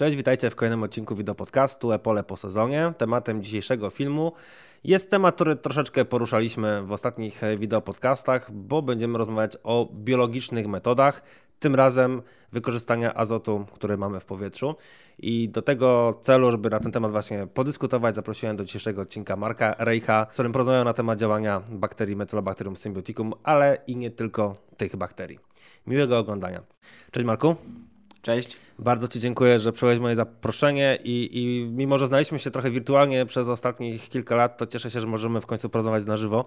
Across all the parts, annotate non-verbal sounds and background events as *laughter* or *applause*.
Cześć, witajcie w kolejnym odcinku wideo podcastu Epole po sezonie. Tematem dzisiejszego filmu jest temat, który troszeczkę poruszaliśmy w ostatnich wideo podcastach, bo będziemy rozmawiać o biologicznych metodach, tym razem wykorzystania azotu, który mamy w powietrzu. I do tego celu, żeby na ten temat właśnie podyskutować, zaprosiłem do dzisiejszego odcinka Marka Rejcha, z którym porozmawiam na temat działania bakterii Metylobacterium symbioticum, ale i nie tylko tych bakterii. Miłego oglądania. Cześć Marku. Cześć. Bardzo Ci dziękuję, że przyjąłeś moje zaproszenie i, i mimo, że znaliśmy się trochę wirtualnie przez ostatnich kilka lat, to cieszę się, że możemy w końcu porozmawiać na żywo.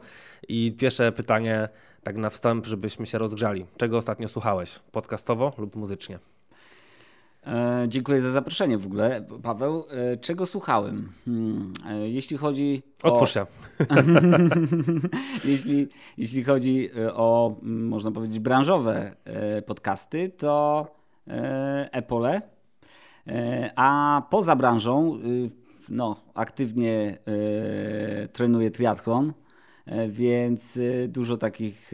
I pierwsze pytanie, tak na wstęp, żebyśmy się rozgrzali. Czego ostatnio słuchałeś? Podcastowo lub muzycznie? E, dziękuję za zaproszenie w ogóle, Paweł. E, czego słuchałem? Hmm, e, jeśli chodzi o... Otwórz się. *laughs* jeśli, jeśli chodzi e, o, można powiedzieć, branżowe e, podcasty, to E, Epole. E, a poza branżą, y, no, aktywnie e, trenuję triathlon, więc dużo takich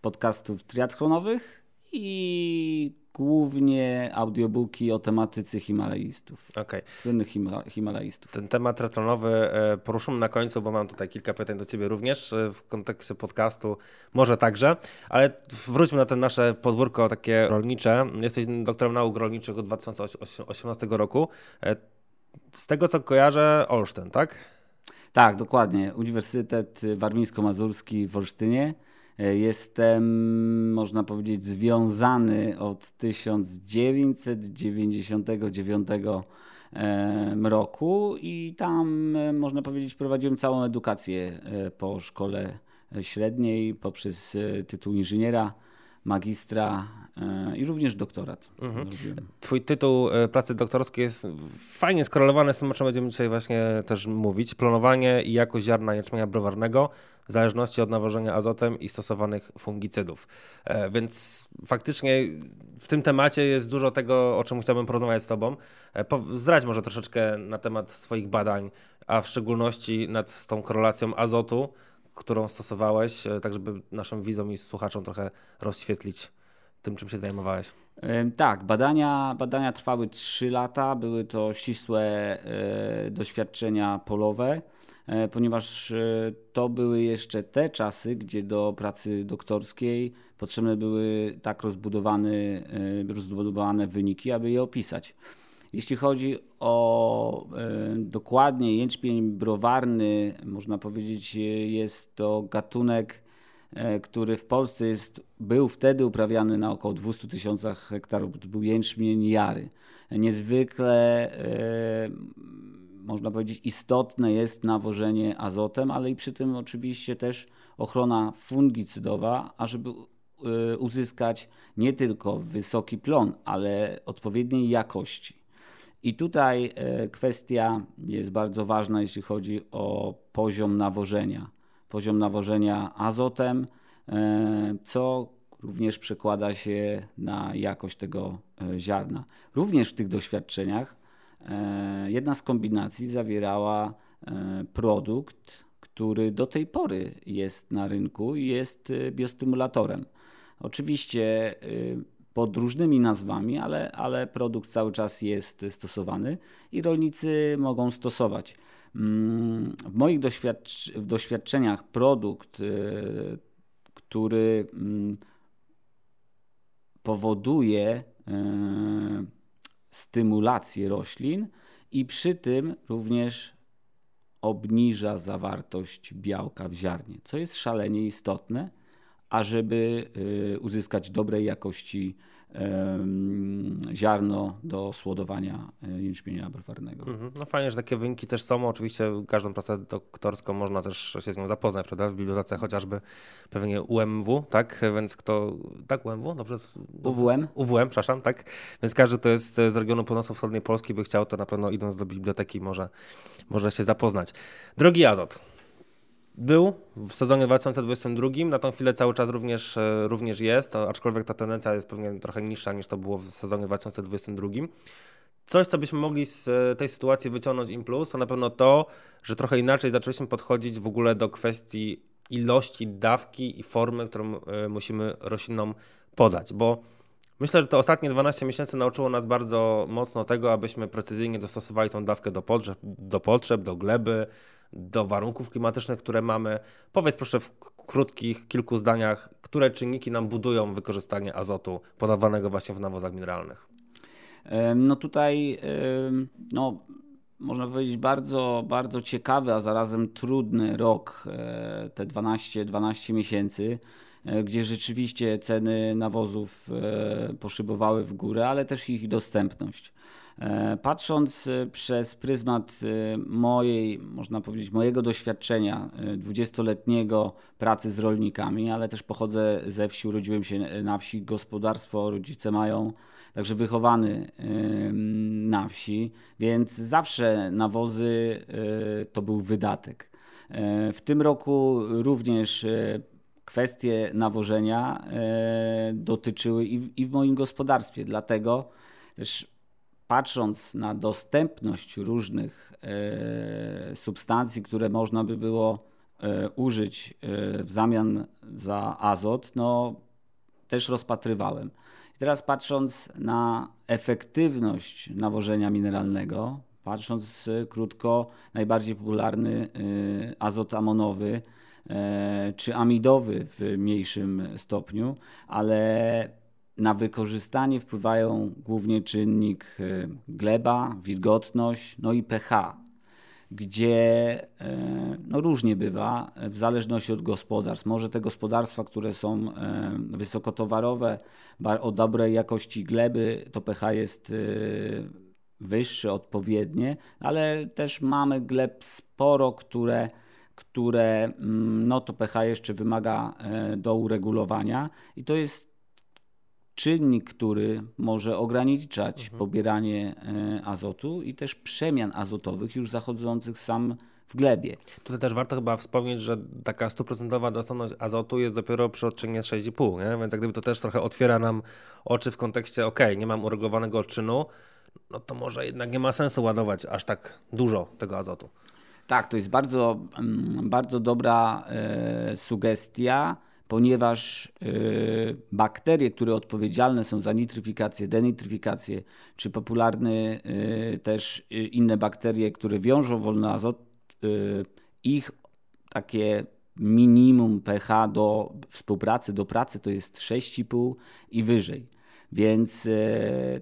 podcastów triathlonowych i głównie audiobooki o tematyce Himalajistów. Okay. Słynnych Himalajistów. Ten temat retronowy e, poruszymy na końcu, bo mam tutaj kilka pytań do Ciebie również e, w kontekście podcastu, może także, ale wróćmy na te nasze podwórko takie rolnicze. Jesteś doktorem nauk rolniczych od 2018 roku. E, z tego co kojarzę, Olsztyn, tak? Tak, dokładnie. Uniwersytet Warmińsko-Mazurski w Olsztynie. Jestem, można powiedzieć, związany od 1999 roku i tam, można powiedzieć, prowadziłem całą edukację e, po szkole średniej poprzez e, tytuł inżyniera, magistra e, i również doktorat. Mhm. Twój tytuł pracy doktorskiej jest fajnie skorelowany z tym, o czym będziemy dzisiaj właśnie też mówić. Planowanie i jakość ziarna jęczmienia browarnego w zależności od nawożenia azotem i stosowanych fungicydów. E, więc faktycznie w tym temacie jest dużo tego, o czym chciałbym porozmawiać z Tobą. E, zdradź może troszeczkę na temat swoich badań, a w szczególności nad tą korelacją azotu, którą stosowałeś, e, tak żeby naszym widzom i słuchaczom trochę rozświetlić tym, czym się zajmowałeś. Tak, badania, badania trwały 3 lata, były to ścisłe doświadczenia polowe. E, ponieważ e, to były jeszcze te czasy, gdzie do pracy doktorskiej potrzebne były tak rozbudowane, e, rozbudowane wyniki, aby je opisać. Jeśli chodzi o dokładnie jęczmień browarny, można powiedzieć, jest to gatunek, który w Polsce jest, był wtedy uprawiany na około 200 tysiącach hektarów. To był jęczmień jary. Niezwykle można powiedzieć, istotne jest nawożenie azotem, ale i przy tym oczywiście też ochrona fungicydowa, ażeby uzyskać nie tylko wysoki plon, ale odpowiedniej jakości. I tutaj y, kwestia jest bardzo ważna, jeśli chodzi o poziom nawożenia. Poziom nawożenia azotem, y, co również przekłada się na jakość tego ziarna. Również w tych doświadczeniach E, jedna z kombinacji zawierała e, produkt, który do tej pory jest na rynku i jest e, biostymulatorem. Oczywiście pod różnymi nazwami, ale, ale produkt cały czas jest stosowany i rolnicy mogą stosować. Mm, w moich doświadcz doświadczeniach produkt, który mm, powoduje stymulację roślin i przy tym również obniża zawartość białka w ziarnie, co jest szalenie istotne, ażeby y, uzyskać dobrej jakości ziarno do słodowania e, jęczmienia browarnego. Mhm. No fajnie, że takie wyniki też są. Oczywiście każdą pracę doktorską można też się z nią zapoznać, prawda? W bibliotece chociażby pewnie UMW, tak? Więc kto... Tak, UMW? Dobrze? UWM. UWM, przepraszam, tak? Więc każdy, kto jest z regionu północno-wschodniej Polski by chciał, to na pewno idąc do biblioteki może, może się zapoznać. Drogi Azot, był w sezonie 2022, na tą chwilę cały czas również, e, również jest, aczkolwiek ta tendencja jest pewnie trochę niższa niż to było w sezonie 2022. Coś, co byśmy mogli z e, tej sytuacji wyciągnąć im plus, to na pewno to, że trochę inaczej zaczęliśmy podchodzić w ogóle do kwestii ilości dawki i formy, którą e, musimy roślinom podać, bo Myślę, że to ostatnie 12 miesięcy nauczyło nas bardzo mocno tego, abyśmy precyzyjnie dostosowali tą dawkę do potrzeb, do, potrzeb, do gleby, do warunków klimatycznych, które mamy. Powiedz proszę w krótkich, kilku zdaniach, które czynniki nam budują wykorzystanie azotu podawanego właśnie w nawozach mineralnych. No tutaj no, można powiedzieć bardzo, bardzo ciekawy, a zarazem trudny rok, e, te 12, 12 miesięcy, e, gdzie rzeczywiście ceny nawozów e, poszybowały w górę, ale też ich dostępność. Patrząc przez pryzmat mojej, można powiedzieć, mojego doświadczenia dwudziestoletniego pracy z rolnikami, ale też pochodzę ze wsi, urodziłem się na wsi, gospodarstwo rodzice mają także wychowany na wsi, więc zawsze nawozy to był wydatek. E, w tym roku również e, kwestie nawożenia e, dotyczyły i w moim gospodarstwie, dlatego też patrząc na dostępność różnych substancji, które można by było użyć w zamian za azot, no też rozpatrywałem. I teraz patrząc na efektywność nawożenia mineralnego, patrząc krótko, najbardziej popularny azot amonowy czy amidowy w mniejszym stopniu, ale na wykorzystanie wpływają głównie czynnik y, gleba, wilgotność, no i pH gdzie e, no różnie bywa, w zależności od gospodarstw. Może te gospodarstwa, które są e, wysokotowarowe, o dobrej jakości gleby, to pH jest e, wyższe, odpowiednie, ale też mamy gleb sporo, które które mm, no to pH jeszcze wymaga do uregulowania i to jest czynnik, który może ograniczać mhm. pobieranie e, azotu i też przemian azotowych już zachodzących sam w glebie. Tutaj też warto chyba wspomnieć, że taka stuprocentowa dostępność azotu jest dopiero przy odczynie 6,5, nie? więc jak gdyby to też trochę otwiera nam oczy w kontekście, ok, nie mam uregulowanego odczynu, no to może jednak nie ma sensu ładować aż tak dużo tego azotu. Tak, to jest bardzo, mm, bardzo dobra e, sugestia ponieważ y, bakterie, które odpowiedzialne są za nitryfikację, denitryfikację, czy popularne też y, inne bakterie, które wiążą wolny azot, ich takie minimum pH do współpracy, do pracy to jest 6,5 i wyżej. Więc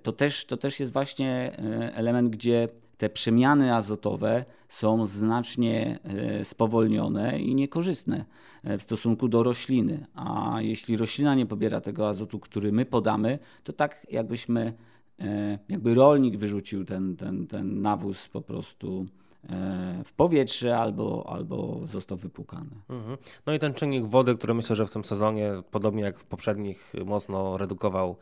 to też, to też jest właśnie element, gdzie te przemiany azotowe są znacznie e, spowolnione i niekorzystne e, w stosunku do rośliny. A jeśli roślina nie pobiera tego azotu, który my podamy, to tak jakbyśmy, e, jakby rolnik wyrzucił ten, ten, ten nawóz po prostu w powietrze albo, albo został wypłukany. Mhm. No i ten czynnik wody, który myślę, że w tym sezonie, podobnie jak w poprzednich, mocno redukował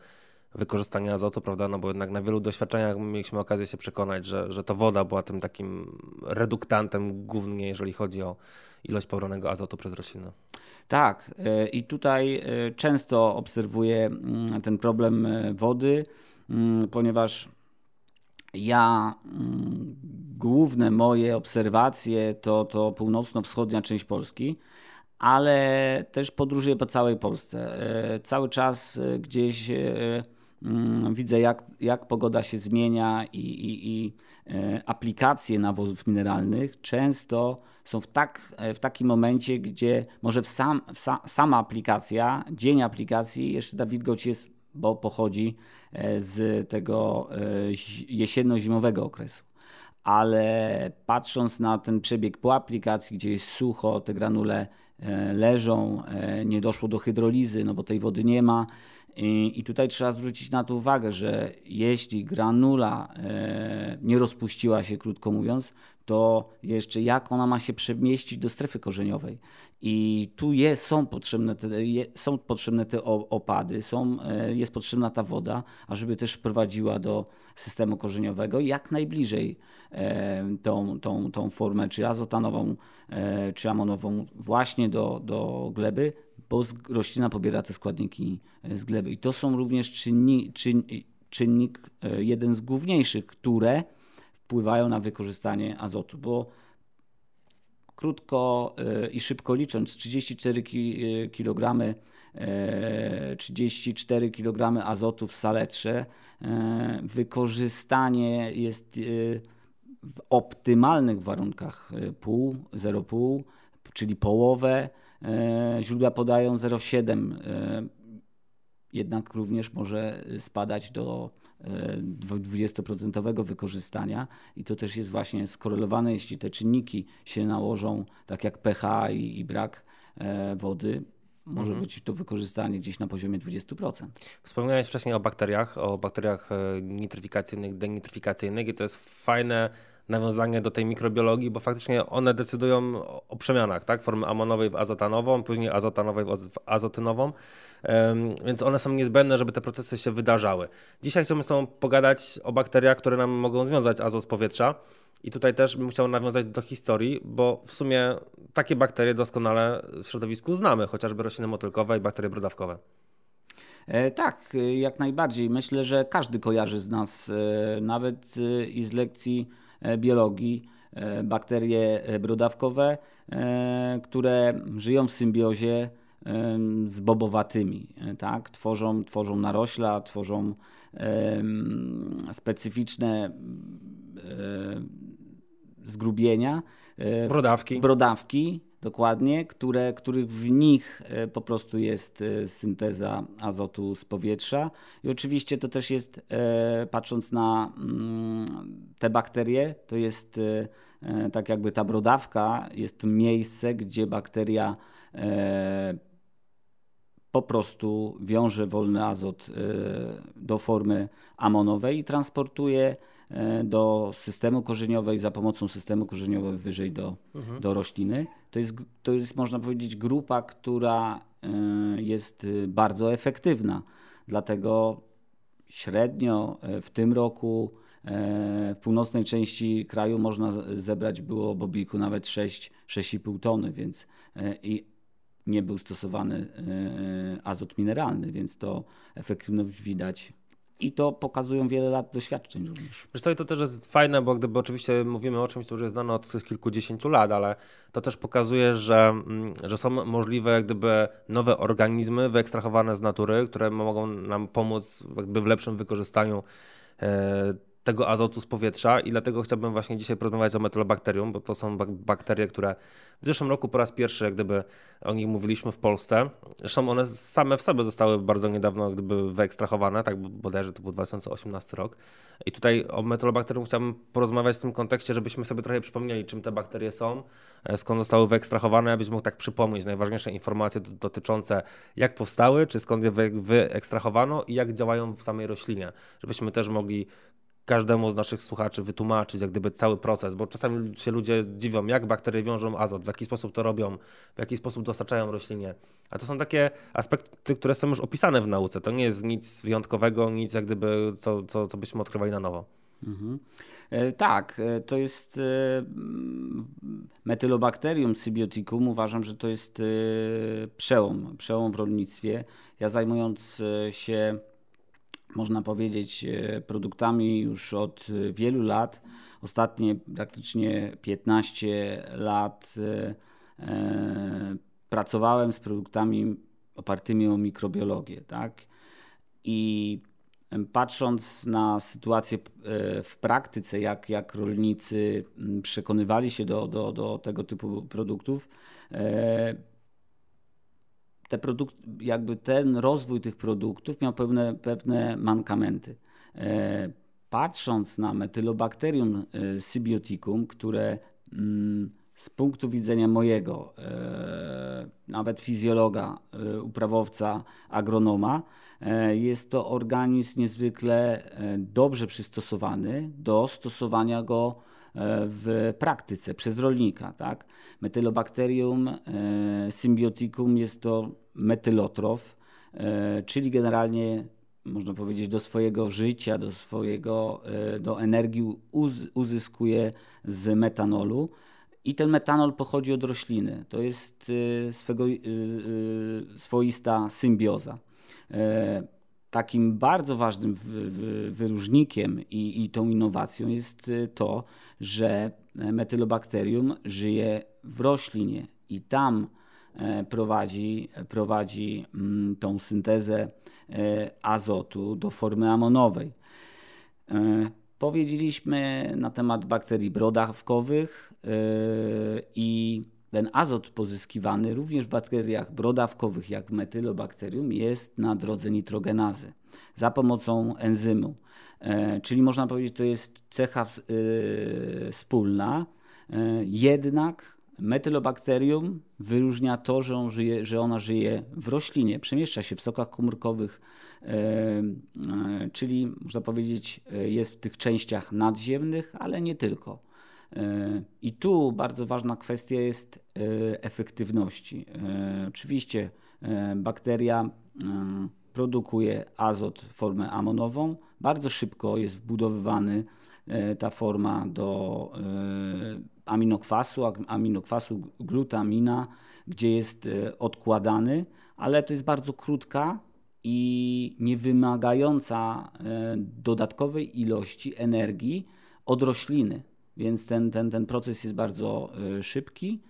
wykorzystania azotu, prawda? No bo jednak na wielu doświadczeniach mieliśmy okazję się przekonać, że, że to woda była tym takim reduktantem głównie, jeżeli chodzi o ilość pobranego azotu przez rośliny. Tak, e, i tutaj e, często obserwuję mm, ten problem e, wody, mm, ponieważ ja mm, główne moje obserwacje to, to północno-wschodnia część Polski, ale też podróżuję po całej Polsce. Cały czas gdzieś widzę, jak, jak pogoda się zmienia i, i, i e, aplikacje nawozów mineralnych często są w, tak, e, w takim momencie, gdzie może w sam, w sama aplikacja, dzień aplikacji, jeszcze ta wilgoć jest, bo pochodzi e, z tego jesienno-zimowego okresu. Ale patrząc na ten przebieg po aplikacji, gdzie jest sucho, te granule leżą, nie doszło do hydrolizy, no bo tej wody nie ma, i, I, tutaj trzeba zwrócić na to uwagę, że jeśli granula e, nie rozpuściła się, krótko mówiąc, to jeszcze jak ona ma się przemieścić do strefy korzeniowej. I tu jest, są, potrzebne te, je, są potrzebne te opady, są, e, jest potrzebna ta woda, ażeby też wprowadziła do systemu korzeniowego jak najbliżej e, tą, tą, tą formę, czy azotanową, e, czy amonową, właśnie do, do gleby, bo roślina pobiera te składniki e, z gleby. I to są również czynni, czyn, czynnik, e, jeden z główniejszych, które wpływają na wykorzystanie azotu, bo krótko i szybko licząc, 34 kg 34 kg azotu w saletrze. Wykorzystanie jest w optymalnych warunkach pół, 0,5, czyli połowę. Źródła podają 0,7 jednak również może spadać do 20% wykorzystania i to też jest właśnie skorelowane, jeśli te czynniki się nałożą, tak jak pH i, i brak e, wody, może mhm. być to wykorzystanie gdzieś na poziomie 20%. Wspomniałeś wcześniej o bakteriach, o bakteriach e, nitryfikacyjnych, denitryfikacyjnych i to jest fajne nawiązanie do tej mikrobiologii, bo faktycznie one decydują o przemianach, tak? Formy amonowej w azotanową, później azotanowej w azotynową, więc one są niezbędne, żeby te procesy się wydarzały. Dzisiaj chciałbym z Tobą pogadać o bakteriach, które nam mogą związać azot z powietrza. I tutaj też bym chciał nawiązać do historii, bo w sumie takie bakterie doskonale w środowisku znamy, chociażby rośliny motylkowe i bakterie brodawkowe. E, tak, jak najbardziej. Myślę, że każdy kojarzy z nas, e, nawet e, i z lekcji E, biologii, e, bakterie e, brodawkowe, które żyją w symbiozie z bobowatymi. Tak? Tworzą, tworzą narośla, tworzą specyficzne zgrubienia. Brodawki. Brodawki, Dokładnie, które, których w nich e, po prostu jest e, synteza azotu z powietrza. I oczywiście to też jest, e, patrząc na mm, te bakterie, to jest tak jakby ta brodawka, jest miejsce, gdzie bakteria po prostu wiąże wolny azot do formy amonowej i transportuje do systemu korzeniowego za pomocą systemu korzeniowego wyżej do, mhm. do rośliny. To jest, to jest, można powiedzieć, grupa, która e, jest bardzo efektywna. Dlatego średnio e, w tym roku w północnej części kraju można zebrać było bobiku nawet 6-6,5 tony, więc i nie był stosowany azot mineralny, więc to efektywność widać i to pokazują wiele lat doświadczeń również. Co, to też jest fajne, bo gdyby oczywiście mówimy o czymś, co już jest znane od kilkudziesięciu lat, ale to też pokazuje, że, mm, że są możliwe jak gdyby nowe organizmy wyekstrahowane z natury, które mogą nam pomóc jakby w lepszym wykorzystaniu e, tego azotu z powietrza i dlatego chciałbym właśnie dzisiaj porozmawiać o metylobakterium, bo to są bakterie, które w zeszłym roku po raz pierwszy jak gdyby o nich mówiliśmy w Polsce. Zresztą one same w sobie zostały bardzo niedawno jak gdyby wyekstrahowane, tak bodajże to był 2018 rok. I tutaj o metylobakterium chciałbym porozmawiać w tym kontekście, żebyśmy sobie trochę przypomnieli, czym te bakterie są, e, skąd zostały wyekstrahowane, abyś mógł tak przypomnieć najważniejsze informacje dotyczące jak powstały, czy skąd je wyekstrahowano i jak działają w samej roślinie, żebyśmy też mogli każdemu z naszych słuchaczy wytłumaczyć jak gdyby cały proces, bo czasami się ludzie dziwią, jak bakterie wiążą azot, w jaki sposób to robią, w jaki sposób dostarczają roślinie. A to są takie aspekty, które są już opisane w nauce. To nie jest nic wyjątkowego, nic jak gdyby, co, co, co byśmy odkrywali na nowo. Mhm. E, tak, e, to jest e, Metylobacterium symbioticum. Uważam, że to jest przełom, przełom w rolnictwie. Ja zajmując się można powiedzieć, e, produktami już od wielu lat. Ostatnie praktycznie 15 lat e, e, pracowałem z produktami opartymi o mikrobiologię. Tak? I patrząc na sytuację w praktyce, jak, jak rolnicy przekonywali się do, do, do tego typu produktów, te produkt, jakby ten rozwój tych produktów miał pewne, pewne mankamenty. E, patrząc na Metylobacterium e, symbioticum, które mm, z punktu widzenia mojego, e, nawet fizjologa, uprawowca, agronoma, jest to organizm niezwykle dobrze przystosowany do stosowania go w praktyce przez rolnika. Tak? Metylobacterium symbioticum jest to metylotrof, e, czyli generalnie można powiedzieć do swojego życia, do swojego, e, do energii uzyskuje z metanolu. I ten metanol pochodzi od rośliny. To jest e, swego, swoista symbioza. Takim bardzo ważnym wyróżnikiem i, i tą innowacją jest to, że metylobakterium żyje w roślinie i tam prowadzi, prowadzi mm, tą syntezę azotu do formy amonowej. Powiedzieliśmy na temat bakterii brodawkowych i ten azot pozyskiwany również w bakteriach brodawkowych, jak w metylobakterium, jest na drodze nitrogenazy za pomocą enzymu. E, czyli można powiedzieć, to jest cecha e, wspólna, e, jednak metylobakterium wyróżnia to, że, on żyje, że ona żyje w roślinie, przemieszcza się w sokach komórkowych, czyli można powiedzieć, jest w tych częściach nadziemnych, ale nie tylko. I tu bardzo ważna kwestia jest efektywności. Oczywiście bakteria produkuje azot w formę amonową. Bardzo szybko jest wbudowywany e, ta forma do e, aminokwasu, aminokwasu glutamina, gdzie jest e, odkładany, ale to jest bardzo krótka i nie wymagająca dodatkowej ilości energii od rośliny. Więc ten, ten, ten proces jest bardzo szybki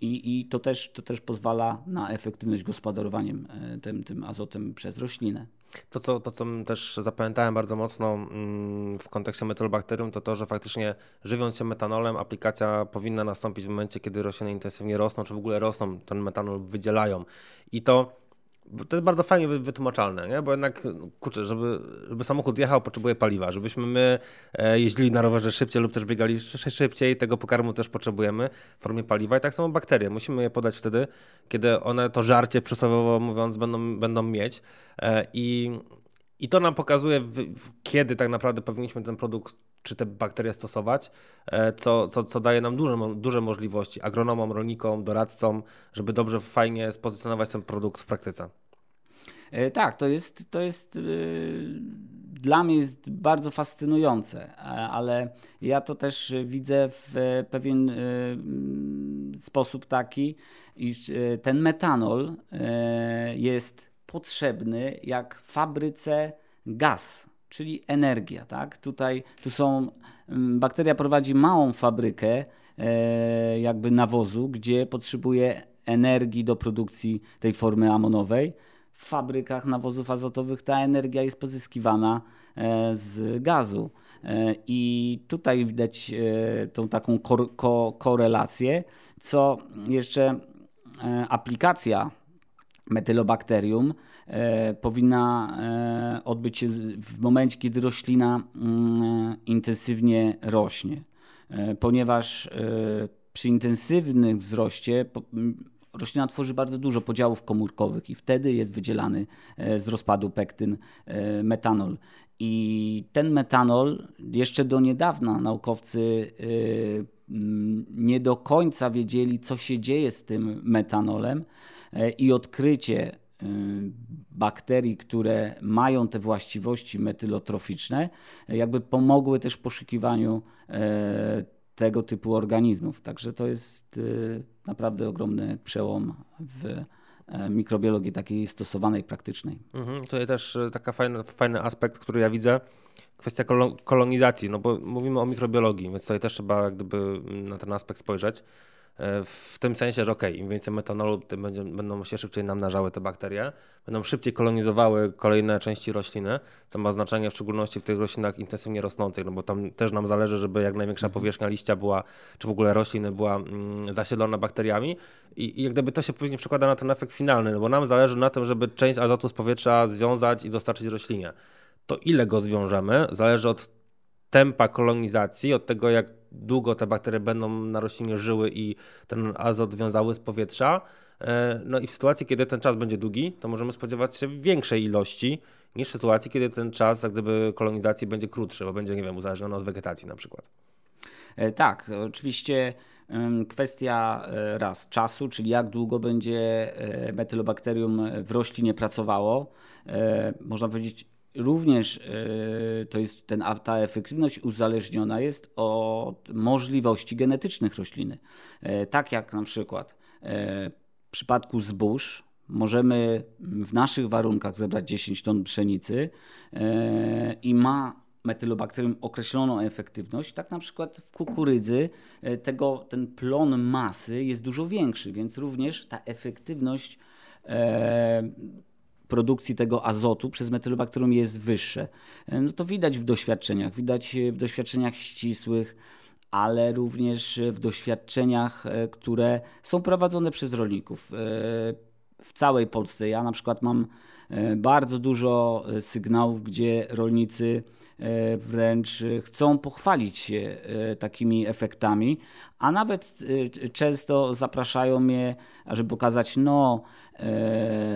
i, i to, też, to też pozwala na efektywność gospodarowaniem e, tym, tym azotem przez roślinę. To co, to, co też zapamiętałem bardzo mocno mm, w kontekście metylobakterium, to to, że faktycznie żywiąc się metanolem, aplikacja powinna nastąpić w momencie, kiedy rośliny intensywnie rosną, czy w ogóle rosną, ten metanol wydzielają. I to to jest bardzo fajnie wytłumaczalne, nie? bo jednak, kurczę, żeby, żeby samochód jechał, potrzebuje paliwa. Żebyśmy my e, jeździli na rowerze szybciej lub też biegali szybciej, tego pokarmu też potrzebujemy w formie paliwa. I tak samo bakterie. Musimy je podać wtedy, kiedy one to żarcie, przysłowiowo mówiąc, będą, będą mieć. E, I i to nam pokazuje, kiedy tak naprawdę powinniśmy ten produkt czy te bakterie stosować, e, co, co, co daje nam duże, duże możliwości agronomom, rolnikom, doradcom, żeby dobrze, fajnie spozycjonować ten produkt w praktyce. E, tak, to jest, to jest e, dla mnie jest bardzo fascynujące, ale ja to też widzę w pewien sposób taki, iż ten metanol jest potrzebny jak fabryce gaz, czyli energia. Tak? Tutaj tu są, mm, bakteria prowadzi małą fabrykę e, jakby nawozu, gdzie potrzebuje energii do produkcji tej formy amonowej. W fabrykach nawozów azotowych ta energia jest pozyskiwana e, z gazu. E, I tutaj widać tą taką korelację, co jeszcze aplikacja metylobakterium e, powinna e, odbyć się w momencie, kiedy roślina mm, intensywnie rośnie, e, ponieważ e, przy intensywnym wzroście po, roślina tworzy bardzo dużo podziałów komórkowych i wtedy jest wydzielany e, z rozpadu pektyn e, metanol. I ten metanol jeszcze do niedawna naukowcy nie do końca wiedzieli, co się dzieje z tym metanolem i odkrycie e, bakterii, które mają te właściwości metylotroficzne, e, jakby pomogły też w poszukiwaniu tego typu organizmów. Także to jest naprawdę ogromny przełom w mikrobiologii takiej stosowanej, praktycznej. Mhm, tutaj też taki fajny, fajny aspekt, który ja widzę, kwestia kolonizacji, no bo mówimy o mikrobiologii, więc tutaj też trzeba jak gdyby na ten aspekt spojrzeć. E, w tym sensie, że ok, im więcej metanolu, tym będzie, będą się szybciej namnażały te bakterie, będą szybciej kolonizowały kolejne części rośliny, co ma znaczenie w szczególności w tych roślinach intensywnie rosnących, no bo tam też nam zależy, żeby jak największa mhm. powierzchnia liścia była, czy w ogóle rośliny była mm, zasiedlona bakteriami i, i jak gdyby to się później przekłada na ten efekt finalny, no bo nam zależy na tym, żeby część azotu z powietrza związać i dostarczyć roślinie. To ile go zwiążemy, zależy od tempa kolonizacji, od tego jak długo te bakterie będą na roślinie żyły i ten azot wiązały z powietrza. E, no i w sytuacji, kiedy ten czas będzie długi, to możemy spodziewać się większej ilości niż w sytuacji, kiedy ten czas jak gdyby kolonizacji będzie krótszy, bo będzie, nie wiem, uzależniony od wegetacji na przykład. E, tak, oczywiście kwestia e, raz czasu, czyli jak długo będzie metylobakterium w roślinie pracowało. Można powiedzieć, Również e, to jest ten, ta efektywność uzależniona jest od możliwości genetycznych rośliny. E, tak jak na przykład e, w przypadku zbóż możemy w naszych warunkach zebrać 10 ton pszenicy i ma metylobakterium określoną efektywność, tak na przykład w kukurydzy tego, ten plon masy jest dużo większy, więc również ta efektywność produkcji tego azotu przez metylobakterium jest wyższe. E, no to widać w doświadczeniach, widać w doświadczeniach ścisłych, ale również w doświadczeniach, e, które są prowadzone przez rolników w całej Polsce. Ja na przykład mam bardzo dużo sygnałów, gdzie rolnicy E, wręcz chcą pochwalić się e, takimi efektami, a nawet e, często zapraszają mnie, żeby pokazać, no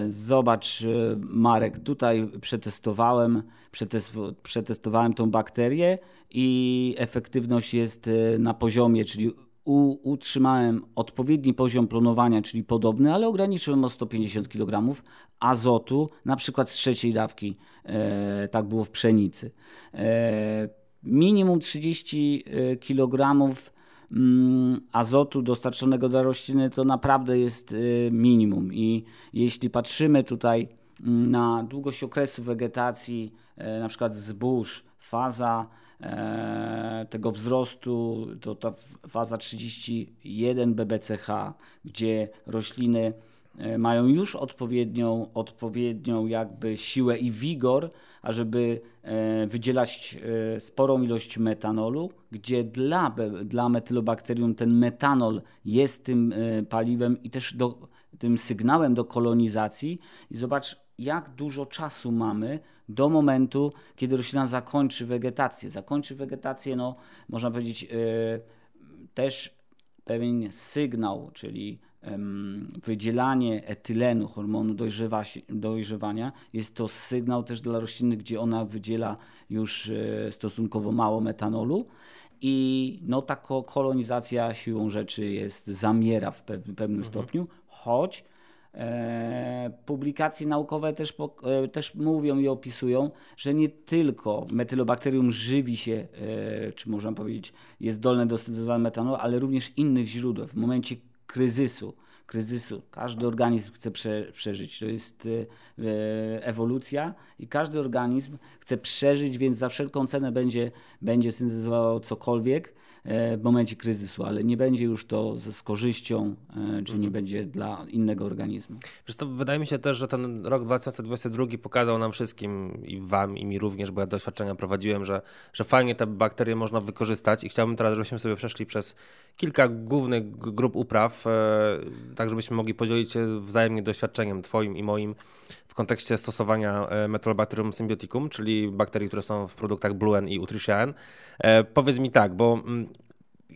zobacz Marek, tutaj przetestowałem, przetestowałem tą bakterię i efektywność jest na poziomie, czyli utrzymałem odpowiedni poziom plonowania, czyli podobny, ale ograniczyłem o 150 kg azotu, na przykład z trzeciej dawki, e, tak było w pszenicy. E, minimum 30 e, kg azotu dostarczonego dla rośliny to naprawdę jest e, minimum. I jeśli patrzymy tutaj mm, na długość okresu wegetacji, e, na przykład zbóż, faza E, tego wzrostu to ta faza 31 BBCH, gdzie rośliny e, mają już odpowiednią, odpowiednią jakby siłę i wigor, ażeby e, wydzielać sporą ilość metanolu, gdzie dla, dla metylobakterium ten metanol jest tym paliwem i też do, tym sygnałem do kolonizacji. I zobacz, jak dużo czasu mamy do momentu, kiedy roślina zakończy wegetację. Zakończy wegetację, no, można powiedzieć, też pewien sygnał, czyli wydzielanie etylenu, hormonu dojrzewa, dojrzewania, jest to sygnał też dla rośliny, gdzie ona wydziela już e, stosunkowo mało metanolu. I no, ta kolonizacja siłą rzeczy jest, zamiera w pewnym mhm. stopniu, choć publikacje naukowe też, e, też mówią i opisują, że nie tylko metylobakterium żywi się, e, czy można powiedzieć, jest zdolne do syntezowania metanolu, ale również innych źródeł. W momencie kryzysu, kryzysu każdy organizm chce prze, przeżyć. To jest ewolucja i każdy organizm chce przeżyć, więc za wszelką cenę będzie, będzie syntezował cokolwiek E, w momencie kryzysu, ale nie będzie już to z, korzyścią, e, czy nie mhm. będzie dla innego organizmu. Wiesz co, wydaje mi się też, że ten rok 2022 pokazał nam wszystkim, i wam, i mi również, bo ja doświadczenia prowadziłem, że, że fajnie te bakterie można wykorzystać i chciałbym teraz, żebyśmy sobie przeszli przez kilka głównych grup upraw, e, tak żebyśmy mogli podzielić się wzajemnie doświadczeniem twoim i moim w kontekście stosowania Metolobacterium symbioticum, czyli bakterii, które są w produktach Bluen i Utriciaen. Powiedz mi tak, bo mm,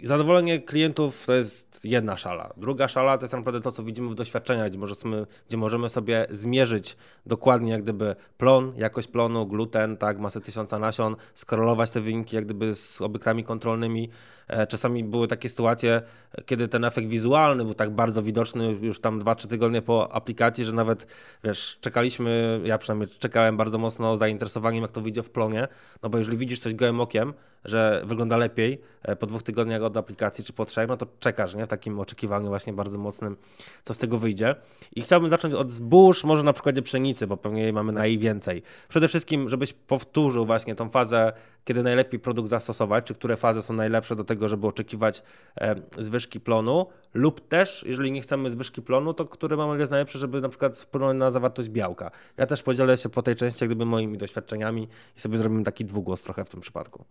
zadowolenie klientów to jest jedna szala. Druga szala to jest naprawdę to, co widzimy w doświadczeniach, gdzie możemy, gdzie możemy sobie zmierzyć dokładnie jak gdyby plon, jakość plonu, gluten, tak, masę tysiąca nasion, skorelować te wyniki jak gdyby z obiektami kontrolnymi. E, czasami były takie sytuacje, kiedy ten efekt wizualny był tak bardzo widoczny już tam 2-3 tygodnie po aplikacji, że nawet, wiesz, czekaliśmy, ja przynajmniej czekałem bardzo mocno zainteresowaniem, jak to wyjdzie w plonie, no bo jeżeli widzisz coś gołym okiem, że wygląda lepiej e, po dwóch tygodniach od aplikacji czy po trzech, no to czekasz nie? w takim oczekiwaniu właśnie bardzo mocnym, co z tego wyjdzie. I chciałbym zacząć od zbóż, może na przykładzie pszenicy, bo pewnie jej mamy najwięcej. Przede wszystkim, żebyś powtórzył właśnie tą fazę, kiedy najlepiej produkt zastosować, czy które fazy są najlepsze do tego, żeby oczekiwać e, zwyżki plonu, lub też, jeżeli nie chcemy zwyżki plonu, to które mamy jest najlepsze, żeby na przykład wpłynąć na zawartość białka. Ja też podzielę się po tej części, gdyby moimi doświadczeniami i sobie zrobimy taki dwugłos trochę w tym przypadku.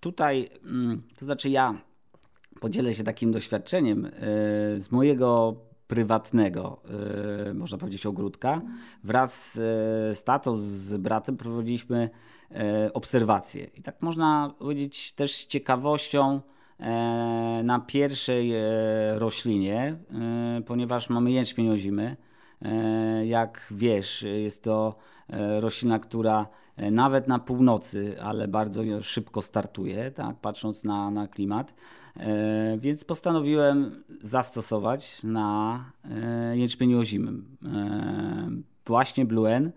Tutaj, mm, to znaczy ja podzielę się takim doświadczeniem e, z mojego prywatnego, e, można powiedzieć, ogródka. Wraz z tatą, z bratem prowadziliśmy e, obserwacje. I tak można powiedzieć też z ciekawością na pierwszej roślinie, ponieważ mamy jęczmień ozimy. Jak wiesz, jest to roślina, która E, nawet na północy, ale bardzo szybko startuje, tak, patrząc na, na klimat. E, więc postanowiłem zastosować na e, jęczmieniu ozimym e, właśnie Bluen. Mm,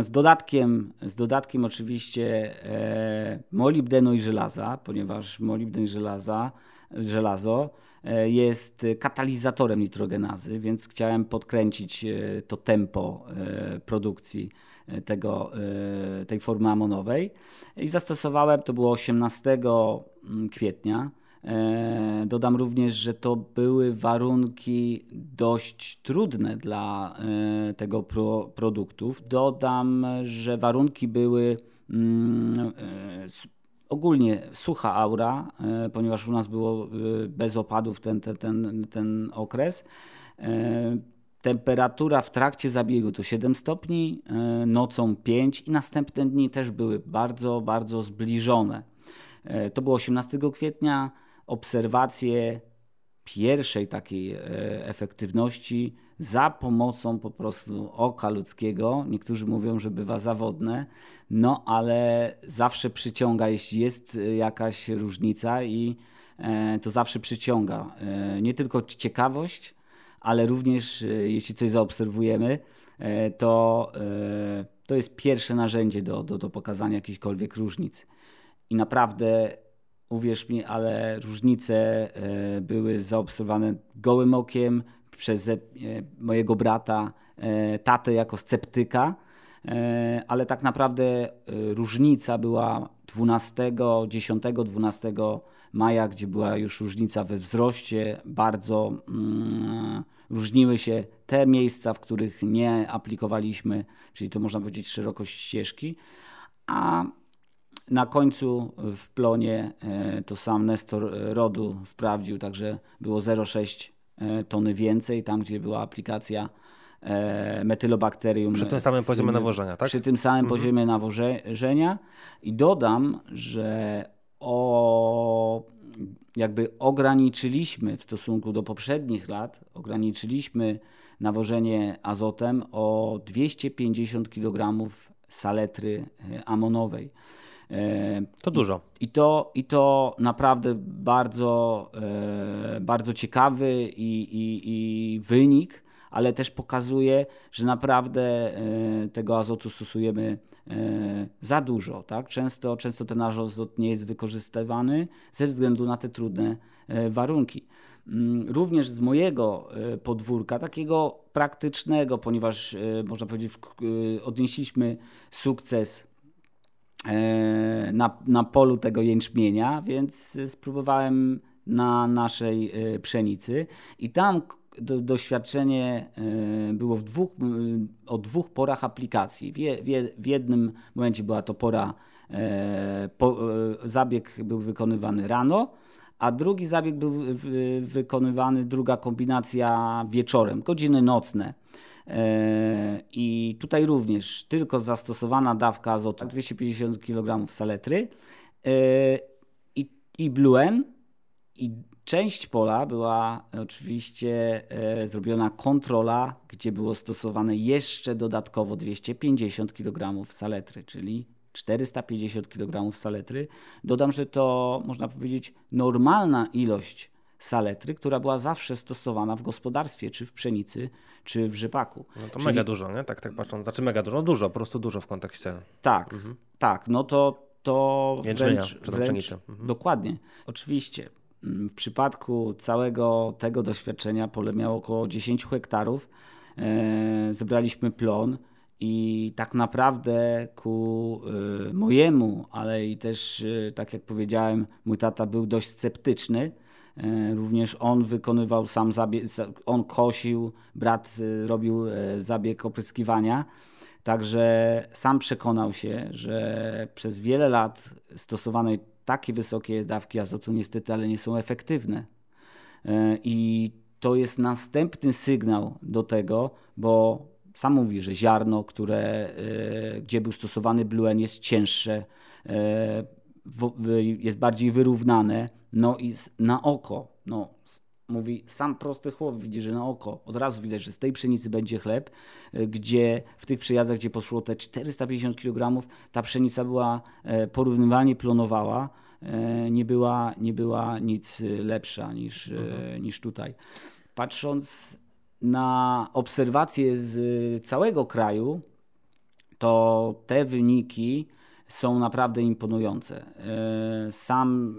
z dodatkiem, z dodatkiem oczywiście e, molibdenu i żelaza, ponieważ molibden i żelaza, żelazo e, jest katalizatorem nitrogenazy, więc chciałem podkręcić to tempo produkcji tego, tej formy amonowej i zastosowałem, to było 18 mm, kwietnia. Dodam również, że to były warunki dość trudne dla tego pro, produktów. Dodam, że warunki były mm, ogólnie sucha aura, e, ponieważ u nas było e, bez opadów ten, ten, ten, ten okres. E, temperatura w trakcie zabiegu to 7 stopni, nocą 5 i następne dni też były bardzo, bardzo zbliżone. To było 18 kwietnia. Obserwacje pierwszej takiej efektywności za pomocą po prostu oka ludzkiego. Niektórzy mówią, że bywa zawodne, no ale zawsze przyciąga, jeśli jest y, jakaś różnica i e, to zawsze przyciąga e, nie tylko ciekawość, ale również e, jeśli coś zaobserwujemy, to, to jest pierwsze narzędzie do, do, do pokazania jakiejkolwiek różnicy. I naprawdę uwierz mi, ale różnice były zaobserwowane gołym okiem, przez e, mojego brata, e, tatę jako sceptyka, e, ale tak naprawdę różnica była 12, 10, 12 maja, gdzie była już różnica we wzroście, bardzo mm, różniły się te miejsca, w których nie aplikowaliśmy, czyli to można powiedzieć szerokość ścieżki, a na końcu w plonie to sam Nestor Rodu sprawdził, także było 0,6 E, tony więcej, tam gdzie była aplikacja e, metylobakterium. Przy tym samym poziomie nawożenia, tak? Przy tym samym mhm. poziomie nawożenia. I dodam, że o, jakby ograniczyliśmy w stosunku do poprzednich lat, ograniczyliśmy nawożenie azotem o 250 kg saletry e, amonowej. To dużo. I to, i to naprawdę bardzo, e, bardzo ciekawy i, i, i wynik, ale też pokazuje, że naprawdę e, tego azotu stosujemy e, za dużo. Tak? Często, często ten azot nie jest wykorzystywany ze względu na te trudne warunki. Mm, również z mojego podwórka, takiego praktycznego, ponieważ można powiedzieć, odnieśliśmy sukces E, na, na polu tego jęczmienia, więc spróbowałem na naszej e, pszenicy i tam do, doświadczenie e, było w dwóch, o dwóch porach aplikacji. W, w, w jednym momencie była to pora, po, zabieg był wykonywany rano, a drugi zabieg był wykonywany, druga kombinacja wieczorem, godziny nocne. E, I tutaj również tylko zastosowana dawka azotu 250 kg saletry e, i, i Bluen i część pola była oczywiście e, zrobiona kontrola, gdzie było stosowane jeszcze dodatkowo 250 kg saletry, czyli 450 kg saletry. Dodam, że to można powiedzieć normalna ilość saletry, która była zawsze stosowana w gospodarstwie, czy w pszenicy, czy w rzepaku. No to Czyli... mega dużo, nie? Tak, tak patrząc. Znaczy mega dużo, dużo, po prostu dużo w kontekście. Tak, mhm. tak, no to to Jęczmienia, wręcz, wręcz mhm. dokładnie. Oczywiście mm, w przypadku całego tego doświadczenia pole miało około 10 hektarów. E, zebraliśmy plon i tak naprawdę ku e, mojemu, ale i też, e, tak jak powiedziałem, mój tata był dość sceptyczny również on wykonywał sam zabieg, on kosił, brat e, robił e, zabieg opryskiwania. Także sam przekonał się, że przez wiele lat stosowane takie wysokie dawki azotu niestety, ale nie są efektywne. I to jest następny sygnał do tego, bo sam mówi, że ziarno, które, gdzie był stosowany bluen jest cięższe, jest bardziej wyrównane, no i na oko, no mówi sam prosty chłop widzi, że na oko od razu widać, że z tej pszenicy będzie chleb, e, gdzie w tych przyjazdach, gdzie poszło te 450 kg, ta pszenica była e, porównywalnie plonowała, e, nie była, nie była nic lepsza niż, mhm. niż tutaj. Patrząc na obserwacje z całego kraju, to te wyniki są naprawdę imponujące. E, sam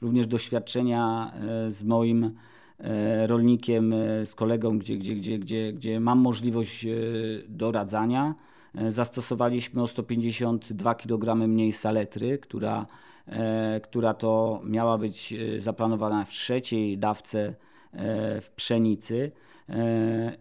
również doświadczenia e, z moim e, rolnikiem, z kolegą, gdzie, gdzie, gdzie, gdzie, gdzie mam możliwość doradzania, zastosowaliśmy o 152 kg mniej saletry, która, która to miała być zaplanowana w trzeciej dawce w pszenicy.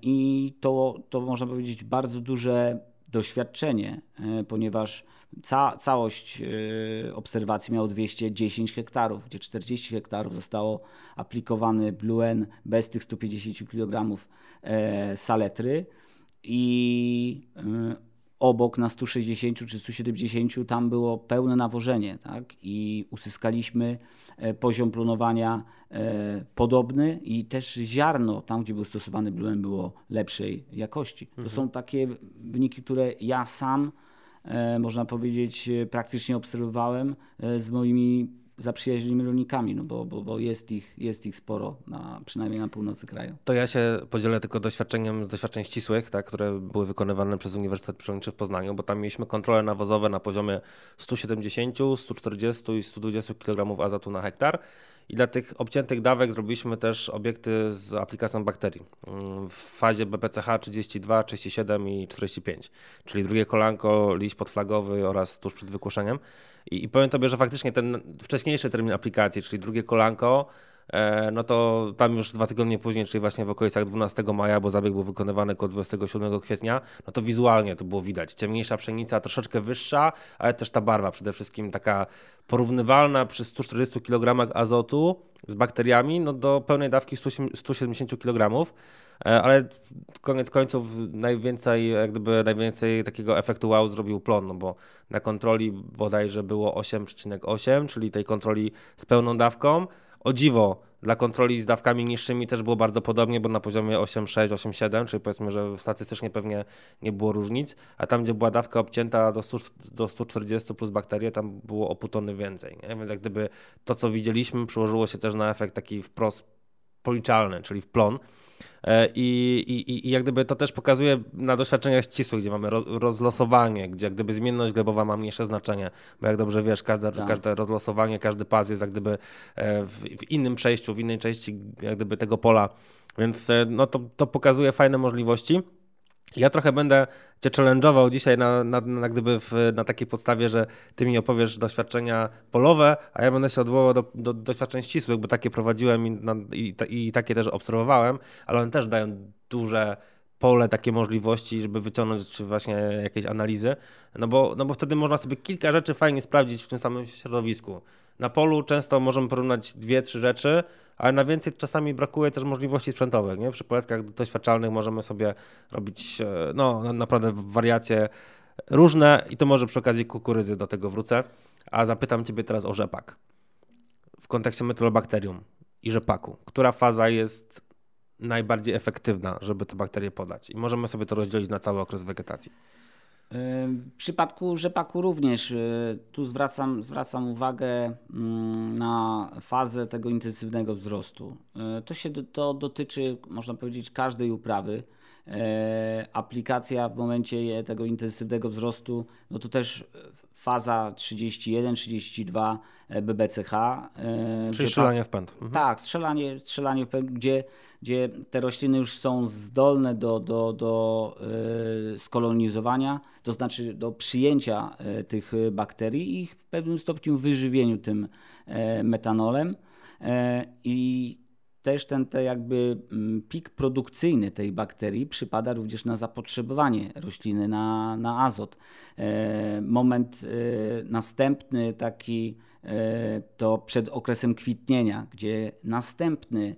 I to, to można powiedzieć bardzo duże doświadczenie, ponieważ Ca całość y, obserwacji miało 210 hektarów, gdzie 40 hektarów zostało aplikowany Bluen bez tych 150 kg e, saletry i y, obok na 160 czy 170 tam było pełne nawożenie tak? i uzyskaliśmy e, poziom plonowania e, podobny i też ziarno tam, gdzie był stosowany Bluen było lepszej jakości. To mhm. są takie wyniki, które ja sam można powiedzieć, e, praktycznie obserwowałem e, z moimi zaprzyjaźnionymi rolnikami, no bo, bo, bo jest, ich, jest ich sporo, na, przynajmniej na północy kraju. To ja się podzielę tylko doświadczeniem z doświadczeń ścisłych, tak, które były wykonywane przez Uniwersytet Przyrodniczy w Poznaniu, bo tam mieliśmy kontrole nawozowe na poziomie 170, 140 i 120 kg azotu na hektar. I dla tych obciętych dawek zrobiliśmy też obiekty z aplikacją bakterii mm, w fazie BPCH 32, 37 i 45, czyli drugie kolanko, liść podflagowy oraz tuż przed wykłoszeniem. I, I powiem Tobie, że faktycznie ten wcześniejszy termin aplikacji, czyli drugie kolanko, no to tam już dwa tygodnie później, czyli właśnie w okolicach 12 maja, bo zabieg był wykonywany około 27 kwietnia, no to wizualnie to było widać. Ciemniejsza pszenica, troszeczkę wyższa, ale też ta barwa przede wszystkim taka porównywalna przy 140 kg azotu z bakteriami no do pełnej dawki 170 kg. E, ale koniec końców najwięcej, jak gdyby najwięcej takiego efektu wow zrobił plon, no bo na kontroli bodajże było 8,8, czyli tej kontroli z pełną dawką, o dziwo, dla kontroli z dawkami niższymi też było bardzo podobnie, bo na poziomie 8,6, 8,7, czyli powiedzmy, że statystycznie pewnie nie było różnic, a tam, gdzie była dawka obcięta do, 100, do 140 plus bakterie, tam było o pół tony więcej. Nie? Więc jak gdyby to, co widzieliśmy, przełożyło się też na efekt taki wprost policzalny, czyli w plon. E, I, i, I jak gdyby to też pokazuje na doświadczeniach ścisłych, gdzie mamy rozlosowanie, gdzie jak gdyby zmienność glebowa ma mniejsze znaczenie, bo jak dobrze wiesz, każde, tak. każde rozlosowanie, każdy pas jest jak gdyby e, w, w, innym przejściu, w innej części jak gdyby tego pola, więc e, no to, to pokazuje fajne możliwości. Ja trochę będę cię challenge'ował dzisiaj na, na, na, gdyby w, na takiej podstawie, że ty mi opowiesz doświadczenia polowe, a ja będę się odwołał do, do doświadczeń ścisłych, bo takie prowadziłem i, na, i, i takie też obserwowałem, ale one też dają duże pole, takie możliwości, żeby wyciągnąć właśnie jakieś analizy, no bo, no bo wtedy można sobie kilka rzeczy fajnie sprawdzić w tym samym środowisku. Na polu często możemy porównać dwie, trzy rzeczy, ale na więcej czasami brakuje też możliwości sprzętowych. Nie? Przy poletkach doświadczalnych możemy sobie robić e, no, naprawdę wariacje różne i to może przy okazji kukurydzy do tego wrócę. A zapytam Ciebie teraz o rzepak. W kontekście metylobakterium i rzepaku. Która faza jest najbardziej efektywna, żeby te bakterie podać? I możemy sobie to rozdzielić na cały okres wegetacji. W przypadku rzepaku również y, tu zwracam, zwracam uwagę mm, na fazę tego intensywnego wzrostu. Y, to się to dotyczy, można powiedzieć, każdej uprawy. E, aplikacja w momencie tego intensywnego wzrostu, no to też faza 31, 32 BBCH. Czyli strzelanie w pęd. Mhm. Tak, strzelanie, strzelanie w pęd, gdzie, gdzie te rośliny już są zdolne do, do, do yy, skolonizowania, to znaczy do przyjęcia yy, tych bakterii i ich w pewnym stopniu wyżywieniu tym yy, metanolem. I też ten te jakby mm, pik produkcyjny tej bakterii przypada również na zapotrzebowanie rośliny na, na azot. E, moment e, następny taki e, to przed okresem kwitnienia, gdzie następny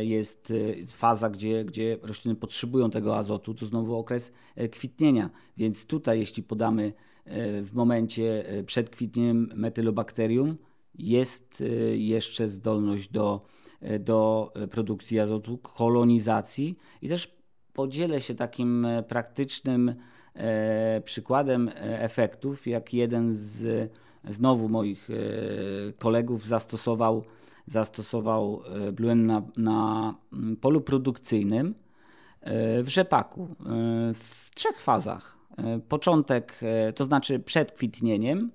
jest faza, gdzie, gdzie rośliny potrzebują tego azotu, to znowu okres kwitnienia. Więc tutaj, jeśli podamy w momencie przed kwitnieniem metylobakterium, jest jeszcze zdolność do do e, produkcji azotu, kolonizacji i też podzielę się takim e, praktycznym przykładem efektów, jak jeden z znowu moich kolegów zastosował, zastosował Bluen na, na polu produkcyjnym w rzepaku w trzech fazach. Początek, to znaczy przed kwitnieniem,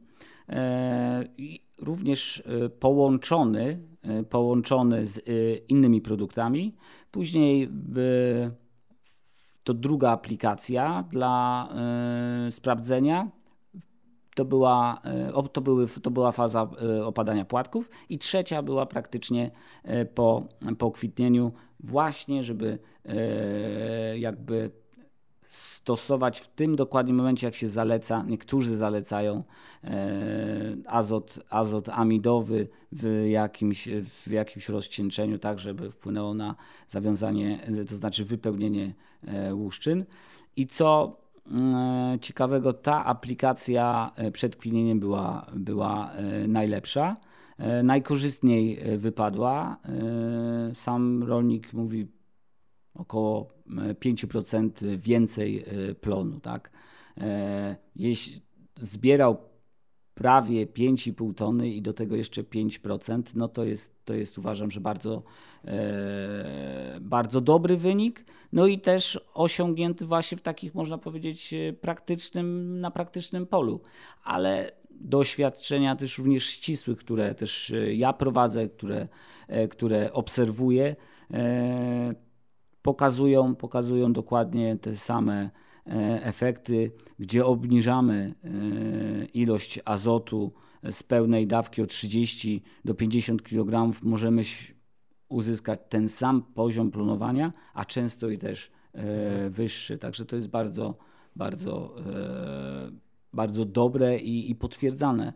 również połączony E, połączony z e, innymi produktami. Później to druga aplikacja dla sprawdzenia to była, to, były, to była faza opadania płatków i trzecia była praktycznie po, po kwitnieniu właśnie, żeby jakby stosować w tym dokładnie momencie, jak się zaleca, niektórzy zalecają e, azot, azot amidowy w jakimś, w jakimś rozcieńczeniu, tak żeby wpłynęło na zawiązanie, to znaczy wypełnienie e, łuszczyn. I co e, ciekawego, ta aplikacja przed kwinieniem była, była najlepsza. Najkorzystniej wypadła. Sam rolnik mówi, około 5% e, więcej e, plonu. Tak? E, jeśli zbierał prawie 5,5 tony i do tego jeszcze 5%, no to jest, to jest uważam, że bardzo, bardzo dobry wynik. No i też osiągnięty właśnie w takich, można powiedzieć, praktycznym, na praktycznym polu. Ale doświadczenia też również ścisłych, które też ja prowadzę, które, które obserwuję, pokazują, pokazują dokładnie te same e, efekty, gdzie obniżamy e, ilość azotu z pełnej dawki o 30 do 50 kg, możemy uzyskać ten sam poziom planowania, a często i też e, wyższy. Także to jest bardzo, bardzo, bardzo dobre i, i potwierdzane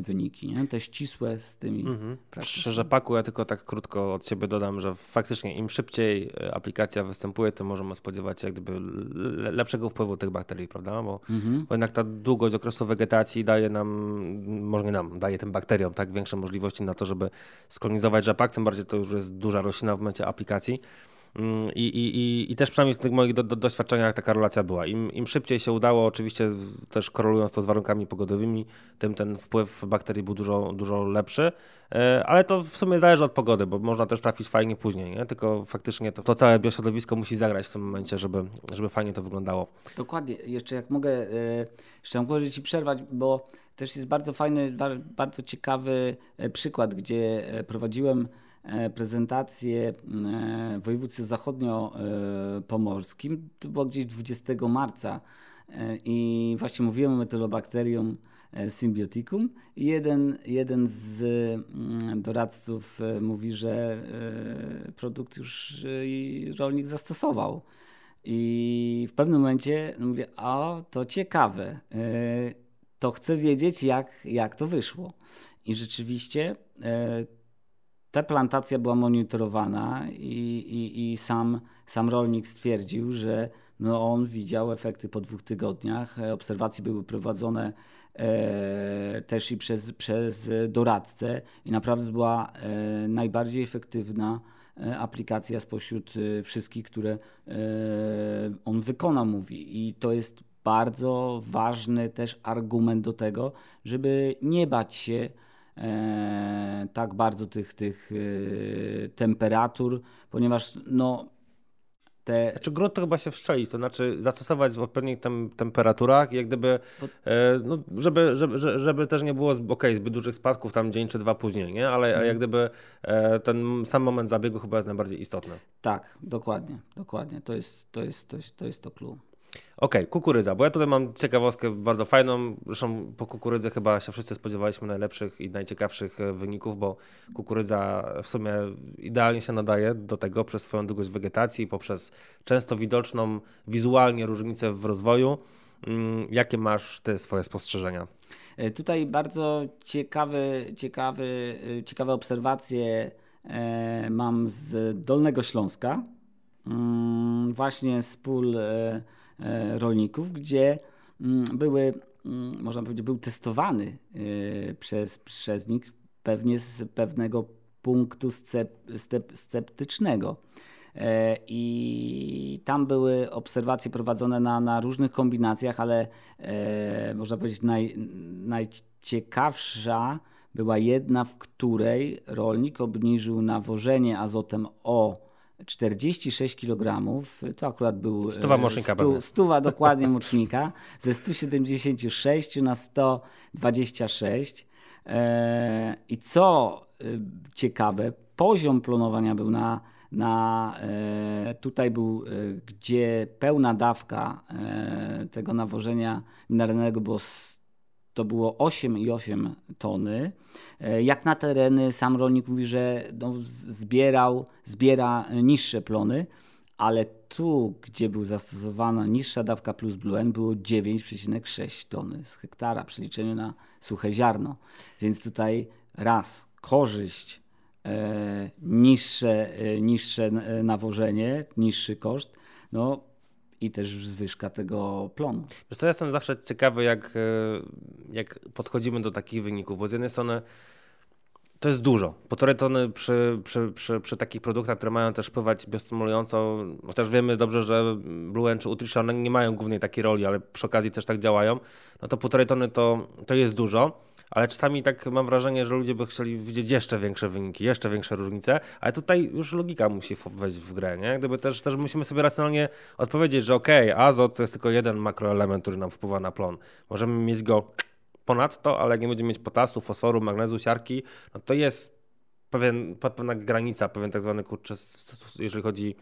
wyniki, nie? te ścisłe z tymi mhm. Szczerze Paku, ja tylko tak krótko od siebie dodam, że faktycznie im szybciej e, aplikacja występuje, to możemy spodziewać się jak gdyby lepszego wpływu tych bakterii, prawda? Bo, mhm. bo jednak ta długość okresu wegetacji daje nam, może nie nam, daje tym bakteriom tak większe możliwości na to, żeby skolonizować rzepak, tym bardziej to już jest duża roślina w momencie aplikacji. Mm, I, i, I też przynajmniej z tych moich do, do, doświadczeniach taka relacja była. Im, Im szybciej się udało, oczywiście też korelując to z warunkami pogodowymi, tym ten wpływ bakterii był dużo, dużo lepszy, e, ale to w sumie zależy od pogody, bo można też trafić fajnie później, nie? tylko faktycznie to, to całe biośrodowisko musi zagrać w tym momencie, żeby, żeby fajnie to wyglądało. Dokładnie. Jeszcze jak mogę, jeszcze mogę Ci przerwać, bo też jest bardzo fajny, bardzo ciekawy e, przykład, gdzie prowadziłem E, prezentację e, w województwie zachodnio-pomorskim. To było gdzieś 20 marca e, i właśnie mówiłem o metylobakterium symbioticum i jeden, jeden z mm, doradców mówi, że produkt już rolnik zastosował. I w pewnym momencie mówię, o to ciekawe, to chcę wiedzieć jak, jak to wyszło. I rzeczywiście ta plantacja była monitorowana i, i, i sam, sam rolnik stwierdził, że no on widział efekty po dwóch tygodniach. Obserwacje były prowadzone e, też i przez, przez doradcę i naprawdę była e, najbardziej efektywna e, aplikacja spośród e, wszystkich, które e, on wykonał, mówi. I to jest bardzo ważny też argument do tego, żeby nie bać się e, tak bardzo tych, tych e, temperatur, ponieważ no, te... Znaczy grunt to chyba się wszczelić, to znaczy zastosować w odpowiednich tem temperaturach, jak gdyby, e, no, żeby, żeby, żeby też nie było okay, zbyt dużych spadków tam dzień czy dwa później, nie? ale mm. jak gdyby e, ten sam moment zabiegu chyba jest najbardziej istotny. Tak, dokładnie, dokładnie. To jest to, jest, to, jest, to, jest to clue. Okej, okay, kukurydza, bo ja tutaj mam ciekawostkę bardzo fajną. Zresztą po kukurydzy chyba się wszyscy spodziewaliśmy najlepszych i najciekawszych e, wyników, bo kukurydza w sumie idealnie się nadaje do tego przez swoją długość wegetacji, poprzez często widoczną wizualnie różnicę w rozwoju. Mm, jakie masz ty swoje spostrzeżenia? E, tutaj bardzo ciekawy, ciekawy, e, ciekawe obserwacje mam z Dolnego Śląska. Mm, właśnie z pól rolników, gdzie mm, były, mm, można powiedzieć, był testowany e, przez, przez nich pewnie z pewnego punktu scep, scep, sceptycznego. E, I tam były obserwacje prowadzone na, na różnych kombinacjach, ale e, można powiedzieć naj, najciekawsza była jedna, w której rolnik obniżył nawożenie azotem o 46 kg, to akurat był stuwa, e, mocznika stu, stuwa *laughs* dokładnie mocznika, ze 176 na 126. E, I co e, ciekawe, poziom plonowania był na Na, tutaj był, gdzie pełna dawka tego nawożenia mineralnego było to było 8,8 tony. Jak na tereny, sam rolnik mówi, że no, zbierał, zbiera niższe plony, ale tu, gdzie był zastosowana niższa dawka plus Blue N, było 9,6 tony z hektara w przeliczeniu na suche ziarno. Więc tutaj raz korzyść, e, niższe, e, niższe e, nawożenie, niższy koszt, no i też zwyżka tego plonu. Wiesz co, ja jestem zawsze ciekawy, jak, e, jak podchodzimy do takich wyników, bo z jednej strony to jest dużo. Półtorej tony przy, przy, przy, przy, takich produktach, które mają też wpływać biostymulująco, chociaż wiemy dobrze, że Blue czy Nutrition nie mają głównej takiej roli, ale przy okazji też tak działają, no to półtorej tony to, to jest dużo, ale czasami tak mam wrażenie, że ludzie by chcieli widzieć jeszcze większe wyniki, jeszcze większe różnice, ale tutaj już logika musi wejść w grę, nie? Gdyby też, też musimy sobie racjonalnie odpowiedzieć, że okej, okay, azot to jest tylko jeden makroelement, który nam wpływa na plon. Możemy mieć go ponadto, ale jak nie będziemy mieć potasu, fosforu, magnezu, siarki, no to jest pewien, pewna granica, pewien tak zwany kurczę, jeżeli chodzi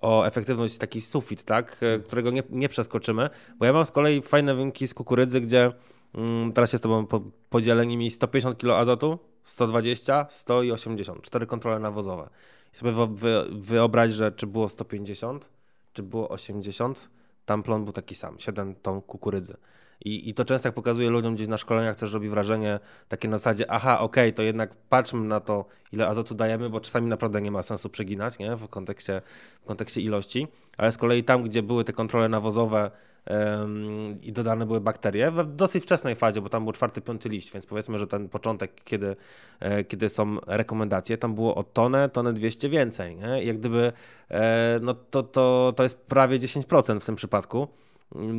o efektywność, taki sufit, tak, e, którego nie, nie przeskoczymy, bo ja mam z kolei fajne wyniki z kukurydzy, gdzie teraz się z tobą po, podzielę nimi 150 kg azotu, 120, 100 i 80, cztery kontrole nawozowe. I sobie wy, wyobraź, że czy było 150, czy było 80, tam plon był taki sam, 7 ton kukurydzy. I, I to często jak pokazuję ludziom gdzieś na szkoleniach, też robi wrażenie takie na zasadzie, aha, okej, okay, to jednak patrzmy na to, ile azotu dajemy, bo czasami naprawdę nie ma sensu przeginać nie? W, kontekście, w kontekście ilości, ale z kolei tam, gdzie były te kontrole nawozowe um, i dodane były bakterie, w dosyć wczesnej fazie, bo tam był czwarty, piąty liść, więc powiedzmy, że ten początek, kiedy, e, kiedy są rekomendacje, tam było o tonę, tonę 200 więcej. Nie? I jak gdyby, e, no to, to, to jest prawie 10% w tym przypadku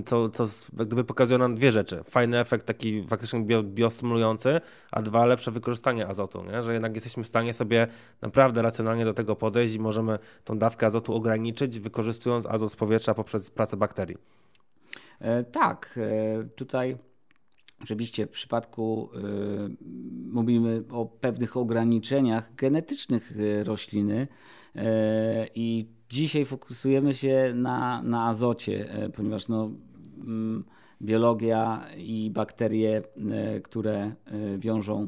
co, co gdyby pokazuje nam dwie rzeczy. Fajny efekt taki faktycznie bio, biostymulujący, a dwa lepsze wykorzystanie azotu, nie? że jednak jesteśmy w stanie sobie naprawdę racjonalnie do tego podejść i możemy tą dawkę azotu ograniczyć, wykorzystując azot z powietrza poprzez pracę bakterii. E, tak, e, tutaj Oczywiście w przypadku y, mówimy o pewnych ograniczeniach genetycznych e, rośliny i Dzisiaj fokusujemy się na, na azocie, e, ponieważ no, mm, biologia i bakterie, e, które e, wiążą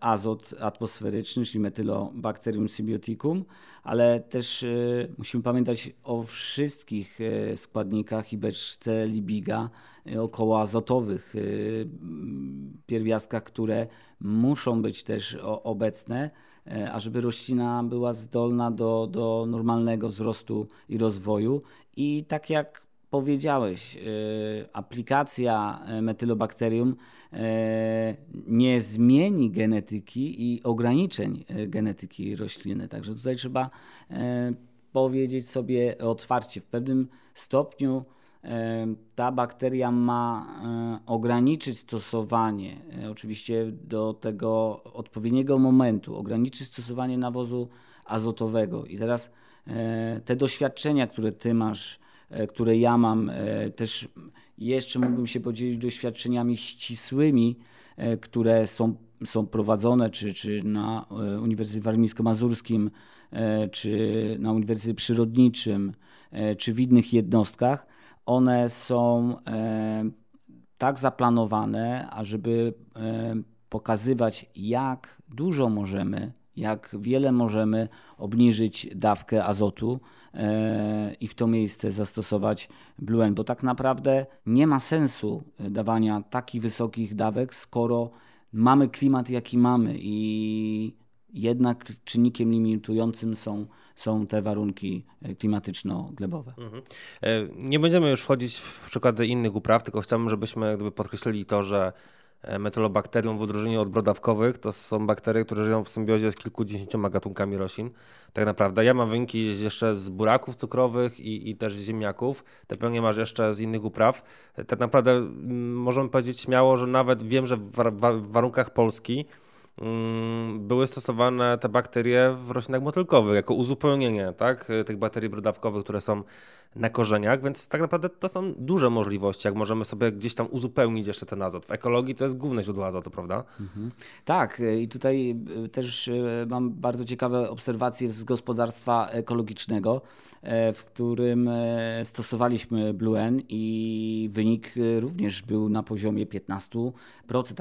azot atmosferyczny, czyli Metylobacterium symbioticum, ale też musimy pamiętać o wszystkich składnikach i beczce libiga okołoazotowych, pierwiastkach, które muszą być też obecne E, ażeby roślina była zdolna do, do normalnego wzrostu i rozwoju. I tak jak powiedziałeś, e, aplikacja e, metylobakterium nie zmieni genetyki i ograniczeń genetyki rośliny. Także tutaj trzeba powiedzieć sobie otwarcie, w pewnym stopniu ta bakteria ma e, ograniczyć stosowanie, e, oczywiście do tego odpowiedniego momentu, ograniczyć stosowanie nawozu azotowego. I teraz e, te doświadczenia, które ty masz, które ja mam, też jeszcze mógłbym się podzielić doświadczeniami ścisłymi, które są, są prowadzone czy, czy na Uniwersytecie Warmińsko-Mazurskim, czy na Uniwersytecie Przyrodniczym, czy w innych jednostkach one są e, tak zaplanowane, ażeby e, pokazywać, jak dużo możemy, jak wiele możemy obniżyć dawkę azotu e, i w to miejsce zastosować Blue bo tak naprawdę nie ma sensu dawania takich wysokich dawek, skoro mamy klimat, jaki mamy i jednak czynnikiem limitującym są są te warunki e, klimatyczno-glebowe. Mhm. E, nie będziemy już wchodzić w przykłady innych upraw, tylko chciałbym, żebyśmy gdyby podkreślili to, że e, metylobakterium w odróżnieniu od brodawkowych to są bakterie, które żyją w symbiozie z kilkudziesięcioma gatunkami roślin. Tak naprawdę ja mam wyniki jeszcze z buraków cukrowych i, i też ziemniaków. Te pewnie masz jeszcze z innych upraw. Tak naprawdę możemy powiedzieć śmiało, że nawet wiem, że w, w warunkach Polski były stosowane te bakterie w roślinach motylkowych jako uzupełnienie tak, tych bakterii brodawkowych, które są na korzeniach, więc tak naprawdę to są duże możliwości, jak możemy sobie gdzieś tam uzupełnić jeszcze ten azot. W ekologii to jest główne źródło azotu, prawda? Mhm. Tak, i tutaj e, też e, mam bardzo ciekawe obserwacje z gospodarstwa ekologicznego, e, w którym stosowaliśmy Blue N i wynik również był na poziomie 15%.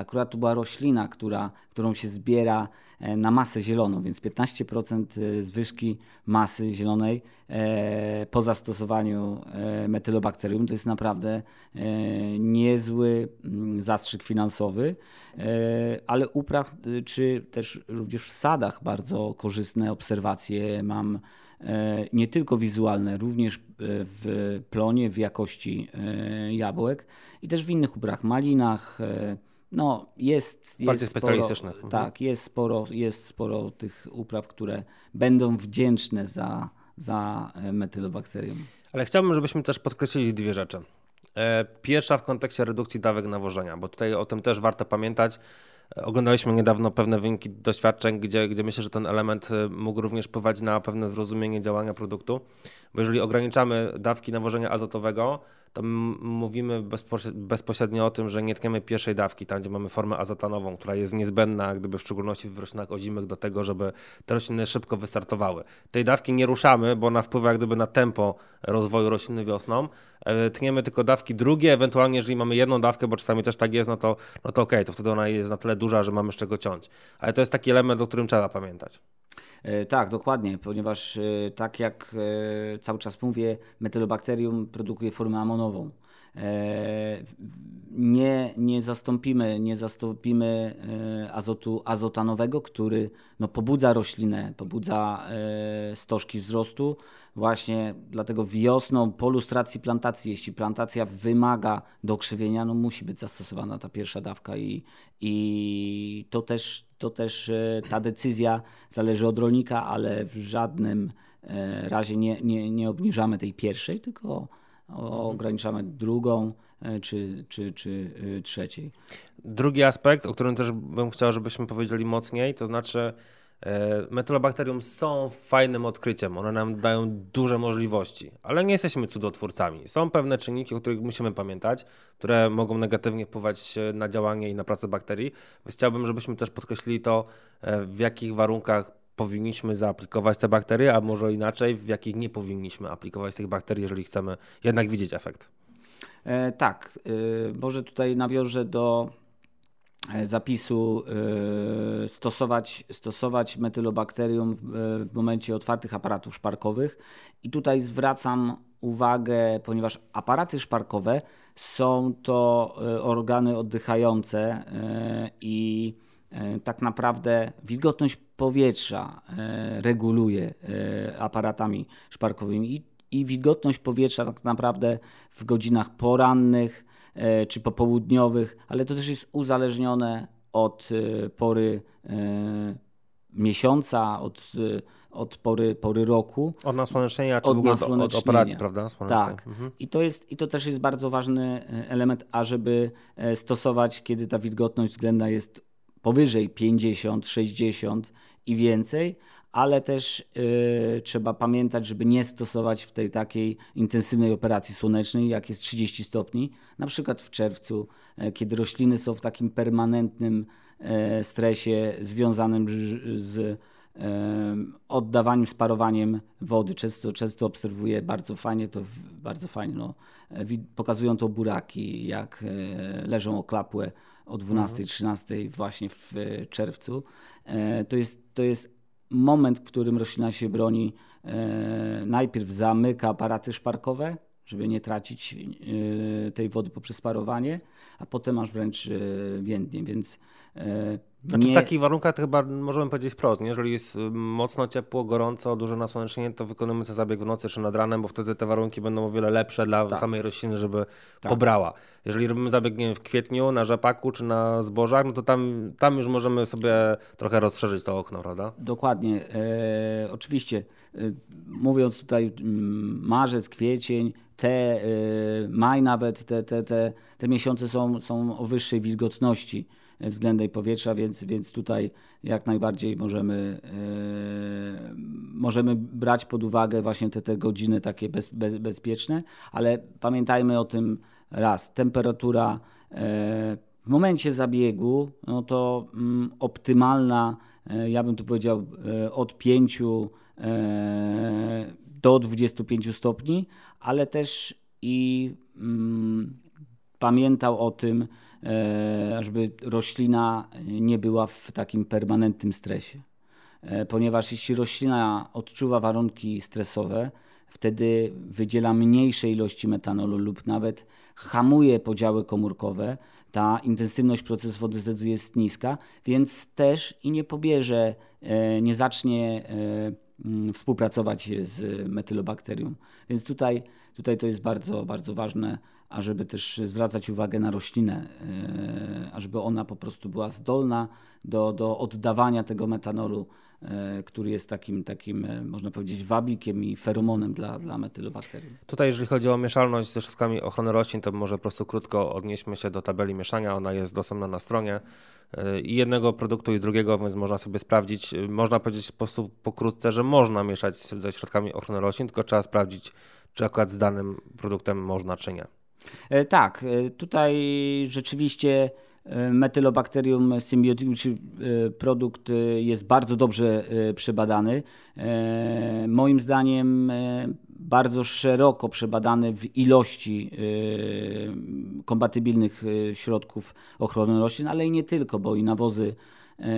Akurat to była roślina, która, którą się zbiera E, na masę zieloną, więc 15% e, zwyżki masy zielonej e, po zastosowaniu metylobakterium. To jest naprawdę niezły mm, zastrzyk finansowy, ale upraw czy też również w sadach bardzo korzystne obserwacje mam nie tylko wizualne, również w plonie, w jakości jabłek i też w innych uprawach, malinach, no, jest, jest specjalistycznych. Sporo, mhm. Tak, jest sporo, jest sporo tych upraw, które będą wdzięczne za, za e, metylobakterium. Ale chciałbym, żebyśmy też podkreślili dwie rzeczy. E, pierwsza w kontekście redukcji dawek nawożenia, bo tutaj o tym też warto pamiętać. E, oglądaliśmy niedawno pewne wyniki doświadczeń, gdzie, gdzie myślę, że ten element mógł również wpływać na pewne zrozumienie działania produktu, bo jeżeli ograniczamy dawki nawożenia azotowego, to mówimy bezpośrednio o tym, że nie tkniemy pierwszej dawki, tam gdzie mamy formę azotanową, która jest niezbędna, gdyby w szczególności w roślinach ozimych do tego, żeby te rośliny szybko wystartowały. Tej dawki nie ruszamy, bo ona wpływa jak gdyby na tempo rozwoju rośliny wiosną. E, tniemy tylko dawki drugie, ewentualnie jeżeli mamy jedną dawkę, bo czasami też tak jest, no to, no to okej, okay, to wtedy ona jest na tyle duża, że mamy z czego ciąć. Ale to jest taki element, o którym trzeba pamiętać. E, tak, dokładnie, ponieważ e, tak jak e, cały czas mówię, metylobakterium produkuje formę amonową. Nie, nie zastąpimy, nie zastąpimy azotu azotanowego, który no, pobudza roślinę, pobudza stożki wzrostu, Właśnie dlatego wiosną po lustracji plantacji, jeśli plantacja wymaga dokrzywienia, no musi być zastosowana ta pierwsza dawka i, i to też, to też e, ta decyzja zależy od rolnika, ale w żadnym e, razie nie, nie, nie obniżamy tej pierwszej, tylko ograniczamy drugą e, czy, czy, czy trzeciej. Drugi aspekt, o którym też bym chciał, żebyśmy powiedzieli mocniej, to znaczy E, metylobakterium są fajnym odkryciem, one nam dają duże możliwości, ale nie jesteśmy cudotwórcami. Są pewne czynniki, o których musimy pamiętać, które mogą negatywnie wpływać na działanie i na pracę bakterii. Więc chciałbym, żebyśmy też podkreślili to, e, w jakich warunkach powinniśmy zaaplikować te bakterie, a może inaczej, w jakich nie powinniśmy aplikować tych bakterii, jeżeli chcemy jednak widzieć efekt. E, tak, e, może tutaj nawiążę do zapisu e, stosować, stosować metylobakterium w momencie otwartych aparatów szparkowych. I tutaj zwracam uwagę, ponieważ aparaty szparkowe są to e, organy oddychające i tak naprawdę wilgotność powietrza reguluje aparatami szparkowymi i wilgotność powietrza tak naprawdę w godzinach porannych E, czy popołudniowych, ale to też jest uzależnione od e, pory e, miesiąca, od, od pory, pory roku. Od nasłonecznienia, czy od, w ogóle od operacji, prawda? Tak. Mhm. I, to jest, I to też jest bardzo ważny element, ażeby stosować, kiedy ta wilgotność względna jest powyżej 50, 60 i więcej, ale też y, trzeba pamiętać, żeby nie stosować w tej takiej intensywnej operacji słonecznej, jak jest 30 stopni, na przykład w czerwcu, y, kiedy rośliny są w takim permanentnym y, stresie związanym z oddawaniem, sparowaniem wody. Często, często obserwuję bardzo fajnie, to bardzo fajnie, no, pokazują to buraki, jak leżą oklapłe o 12-13 mhm. właśnie w czerwcu. To jest, to jest moment, w którym roślina się broni, e, najpierw zamyka aparaty szparkowe, żeby nie tracić e, tej wody poprzez parowanie, a potem aż wręcz e, więdnie, więc znaczy nie... w takich warunkach chyba możemy powiedzieć wprost, nie? jeżeli jest mocno ciepło, gorąco, duże nasłonecznienie, to wykonujemy ten zabieg w nocy czy nad ranem, bo wtedy te warunki będą o wiele lepsze dla tak. samej rośliny, żeby tak. pobrała. Jeżeli robimy zabieg wiem, w kwietniu, na rzepaku czy na zbożach, no to tam, tam już możemy sobie trochę rozszerzyć to okno, prawda? Dokładnie. E, oczywiście, e, mówiąc tutaj mm, marzec, kwiecień, te e, maj nawet, te, te, te, te miesiące są, są o wyższej wilgotności względem powietrza, więc, więc tutaj jak najbardziej możemy, możemy brać pod uwagę właśnie te, te godziny takie bez, bez, bezpieczne, ale pamiętajmy o tym raz, temperatura w momencie zabiegu, no to mm, optymalna, ja bym tu powiedział od 5 do 25 stopni, ale też i mm, pamiętał o tym, e, żeby roślina nie była w takim permanentnym stresie. E, ponieważ jeśli roślina odczuwa warunki stresowe, wtedy wydziela mniejsze ilości metanolu lub nawet hamuje podziały komórkowe, ta intensywność procesu fotosyntezy jest niska, więc też i nie pobierze, e, nie zacznie współpracować z metylobakterium. Więc tutaj, tutaj to jest bardzo, bardzo ważne, ażeby też zwracać uwagę na roślinę, e, ażeby ona po prostu była zdolna do, do oddawania tego metanolu E, który jest takim, takim e, można powiedzieć, wabikiem i feromonem dla, dla metylobakterii. Tutaj, jeżeli chodzi o mieszalność ze środkami ochrony roślin, to może po prostu krótko odnieśmy się do tabeli mieszania. Ona jest dostępna na stronie i jednego produktu i drugiego, więc można sobie sprawdzić. Można powiedzieć po prostu pokrótce, że można mieszać ze środkami ochrony roślin, tylko trzeba sprawdzić, czy akurat z danym produktem można, czy nie. Tak, tutaj rzeczywiście Metylobacterium symbioticum, czy e, produkt e, jest bardzo dobrze e, przebadany. Moim zdaniem bardzo szeroko przebadany w ilości kompatybilnych środków ochrony roślin, ale i nie tylko, bo i nawozy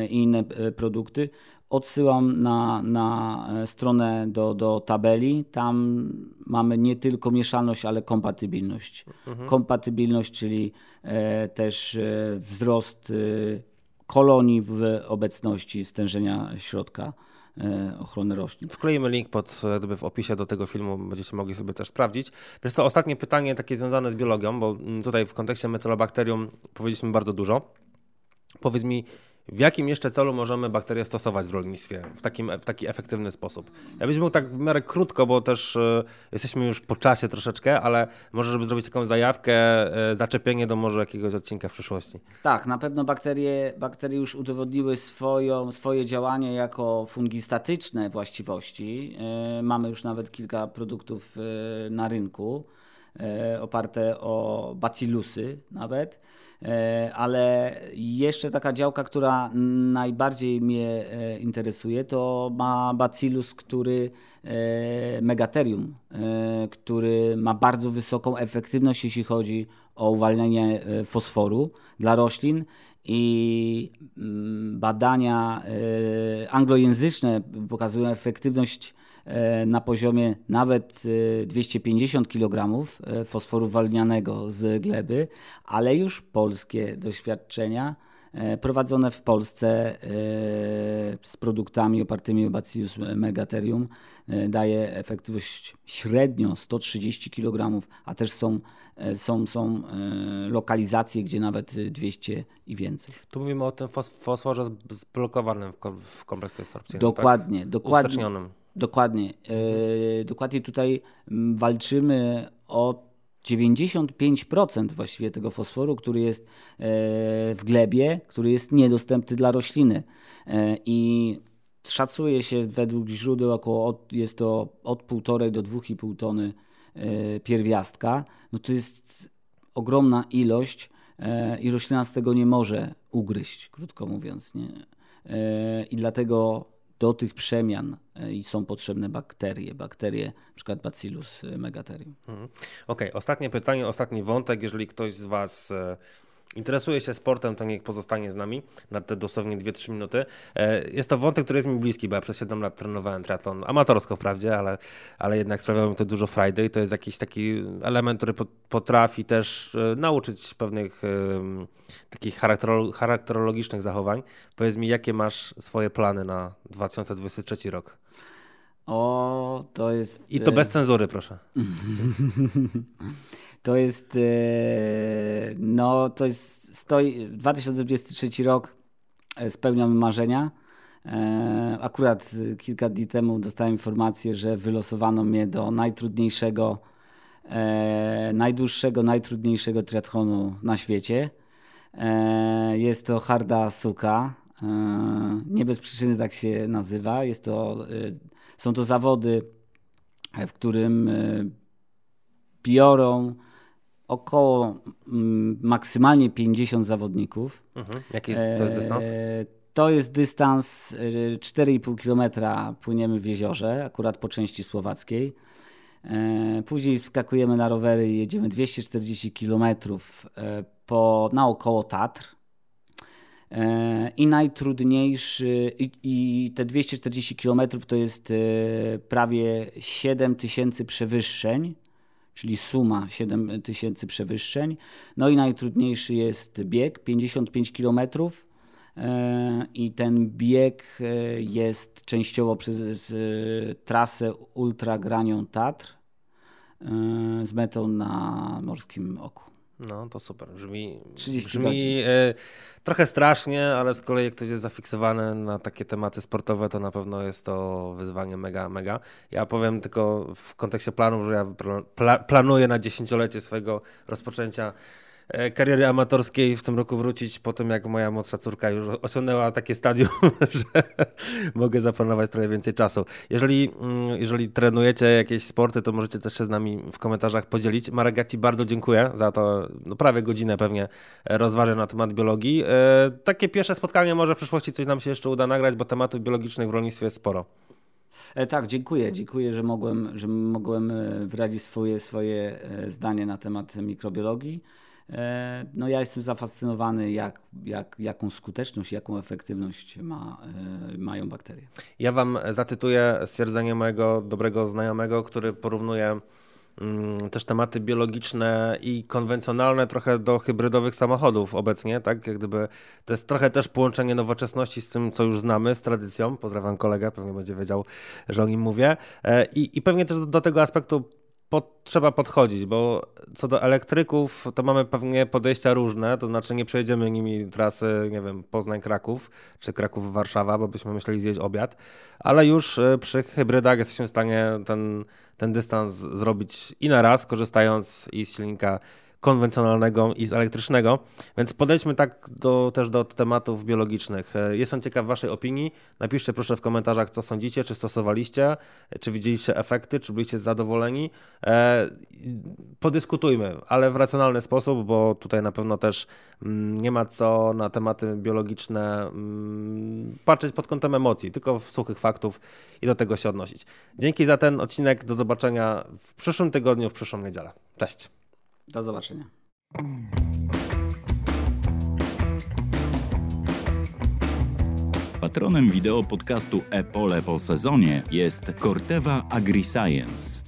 i inne produkty. Odsyłam na, na stronę do, do tabeli. Tam mamy nie tylko mieszalność, ale kompatybilność. Mhm. Kompatybilność, czyli e, też e, wzrost e, kolonii w obecności stężenia środka e, ochrony roślin. Wkleimy link pod, jakby w opisie do tego filmu, będziecie mogli sobie też sprawdzić. Wiesz co, ostatnie pytanie takie związane z biologią, bo tutaj w kontekście metylobakterium powiedzieliśmy bardzo dużo. Powiedz mi, w jakim jeszcze celu możemy bakterie stosować w rolnictwie w, takim, w taki efektywny sposób? Ja byś mógł tak w miarę krótko, bo też y, jesteśmy już po czasie troszeczkę, ale może, żeby zrobić taką zajawkę, y, zaczepienie do może jakiegoś odcinka w przyszłości. Tak, na pewno bakterie, bakterie już udowodniły swoją, swoje działanie jako fungistatyczne właściwości. Y, mamy już nawet kilka produktów na rynku oparte o bacillusy nawet. E, ale jeszcze taka działka, która najbardziej mnie e, interesuje, to ma bacillus, który e, megaterium, który ma bardzo wysoką efektywność, jeśli chodzi o uwalnianie fosforu dla roślin i mm, badania anglojęzyczne pokazują efektywność na poziomie nawet 250 e, kg e, fosforu walnianego z gleby, ale już polskie doświadczenia prowadzone w Polsce z produktami opartymi o Bacillus megaterium daje efektywność średnio 130 kg, a też są, są, są lokalizacje, gdzie nawet 200 i więcej. Tu mówimy o tym fosforze zblokowanym w kompleksie absorpcyjnym. Dokładnie, tak? dokładnie. Dokładnie. E, dokładnie tutaj walczymy o 95% właściwie tego fosforu, który jest e, w glebie, który jest niedostępny dla rośliny. E, I szacuje się według źródeł około od, jest to od 1,5 do 2,5 tony pierwiastka. No to jest ogromna ilość i roślina z tego nie może ugryźć, krótko mówiąc. Nie? I dlatego do tych przemian e, i są potrzebne bakterie, bakterie, przykład Bacillus megaterium. Mhm. Okej, okay. ostatnie pytanie, ostatni wątek. Jeżeli ktoś z Was e, interesuje się sportem, to niech pozostanie z nami na te dosłownie 2-3 minuty. E, jest to wątek, który jest mi bliski, bo ja przez 7 lat trenowałem triatlon amatorsko wprawdzie, ale, ale jednak sprawiało mi to dużo frajdy i to jest jakiś taki element, który potrafi też e, nauczyć pewnych um, takich charakterologicznych zachowań. Powiedz mi, jakie masz swoje plany na 2023 rok? O, to jest. I to bez cenzury, proszę. *laughs* To jest, e, no to jest, stoi, 2023 rok e, spełniamy marzenia. E, akurat kilka dni temu dostałem informację, że wylosowano mnie do najtrudniejszego, najdłuższego, najtrudniejszego triathlonu na świecie. Jest to harda suka. Nie bez przyczyny tak się nazywa. Jest to, są to zawody, w którym biorą około mm, maksymalnie 50 zawodników. Mhm. Jaki jest, to jest dystans? To jest dystans 4,5 km płyniemy w jeziorze, akurat po części słowackiej. E, później wskakujemy na rowery i jedziemy 240 km e, po, naokoło Tatr. E, I najtrudniejszy, i, i te 240 km to jest prawie 7 tysięcy przewyższeń, czyli suma 7 tysięcy przewyższeń. No i najtrudniejszy jest bieg 55 km. I ten bieg jest częściowo przez trasę Ultra Granią Tatr z metą na Morskim Oku. No to super. Brzmi, brzmi e, trochę strasznie, ale z kolei jak ktoś jest zafiksowany na takie tematy sportowe, to na pewno jest to wyzwanie mega, mega. Ja powiem tylko w kontekście planów, że ja pla planuję na dziesięciolecie swojego rozpoczęcia kariery amatorskiej w tym roku wrócić po tym, jak moja młodsza córka już osiągnęła takie stadium, *laughs* że mogę zaplanować trochę więcej czasu. Jeżeli, mm, jeżeli trenujecie jakieś sporty, to możecie też się z nami w komentarzach podzielić. Marek, ja Ci bardzo dziękuję za to, no prawie godzinę pewnie rozważę na temat biologii. E, takie pierwsze spotkanie, może w przyszłości coś nam się jeszcze uda nagrać, bo tematów biologicznych w rolnictwie jest sporo. E, tak, dziękuję. Dziękuję, że mogłem, że mogłem wyrazić swoje, swoje zdanie na temat mikrobiologii. E, no ja jestem zafascynowany, jak, jak, jaką skuteczność, jaką efektywność ma, e, mają bakterie. Ja Wam zacytuję stwierdzenie mojego dobrego znajomego, który porównuje mm, też tematy biologiczne i konwencjonalne trochę do hybrydowych samochodów obecnie, tak? Jak gdyby to jest trochę też połączenie nowoczesności z tym, co już znamy, z tradycją. Pozdrawiam kolegę, pewnie będzie wiedział, że o nim mówię. E, I, i pewnie też do tego aspektu trzeba podchodzić, bo co do elektryków, to mamy pewnie podejścia różne, to znaczy nie przejdziemy nimi trasy, nie wiem, Poznań-Kraków czy Kraków-Warszawa, bo byśmy myśleli zjeść obiad, ale już e, przy hybrydach jesteśmy w stanie ten, ten dystans zrobić i na raz, korzystając i z silnika konwencjonalnego i z elektrycznego. Więc podejdźmy tak do, też do tematów biologicznych. E, jestem ciekaw Waszej opinii. Napiszcie proszę w komentarzach, co sądzicie, czy stosowaliście, czy widzieliście efekty, czy byliście zadowoleni. E, podyskutujmy, ale w racjonalny sposób, bo tutaj na pewno też mm, nie ma co na tematy biologiczne mm, patrzeć pod kątem emocji, tylko w suchych faktów i do tego się odnosić. Dzięki za ten odcinek. Do zobaczenia w przyszłym tygodniu, w przyszłą niedzielę. Cześć. Do zobaczenia. Patronem wideo podcastu Epole po sezonie jest Corteva AgriScience.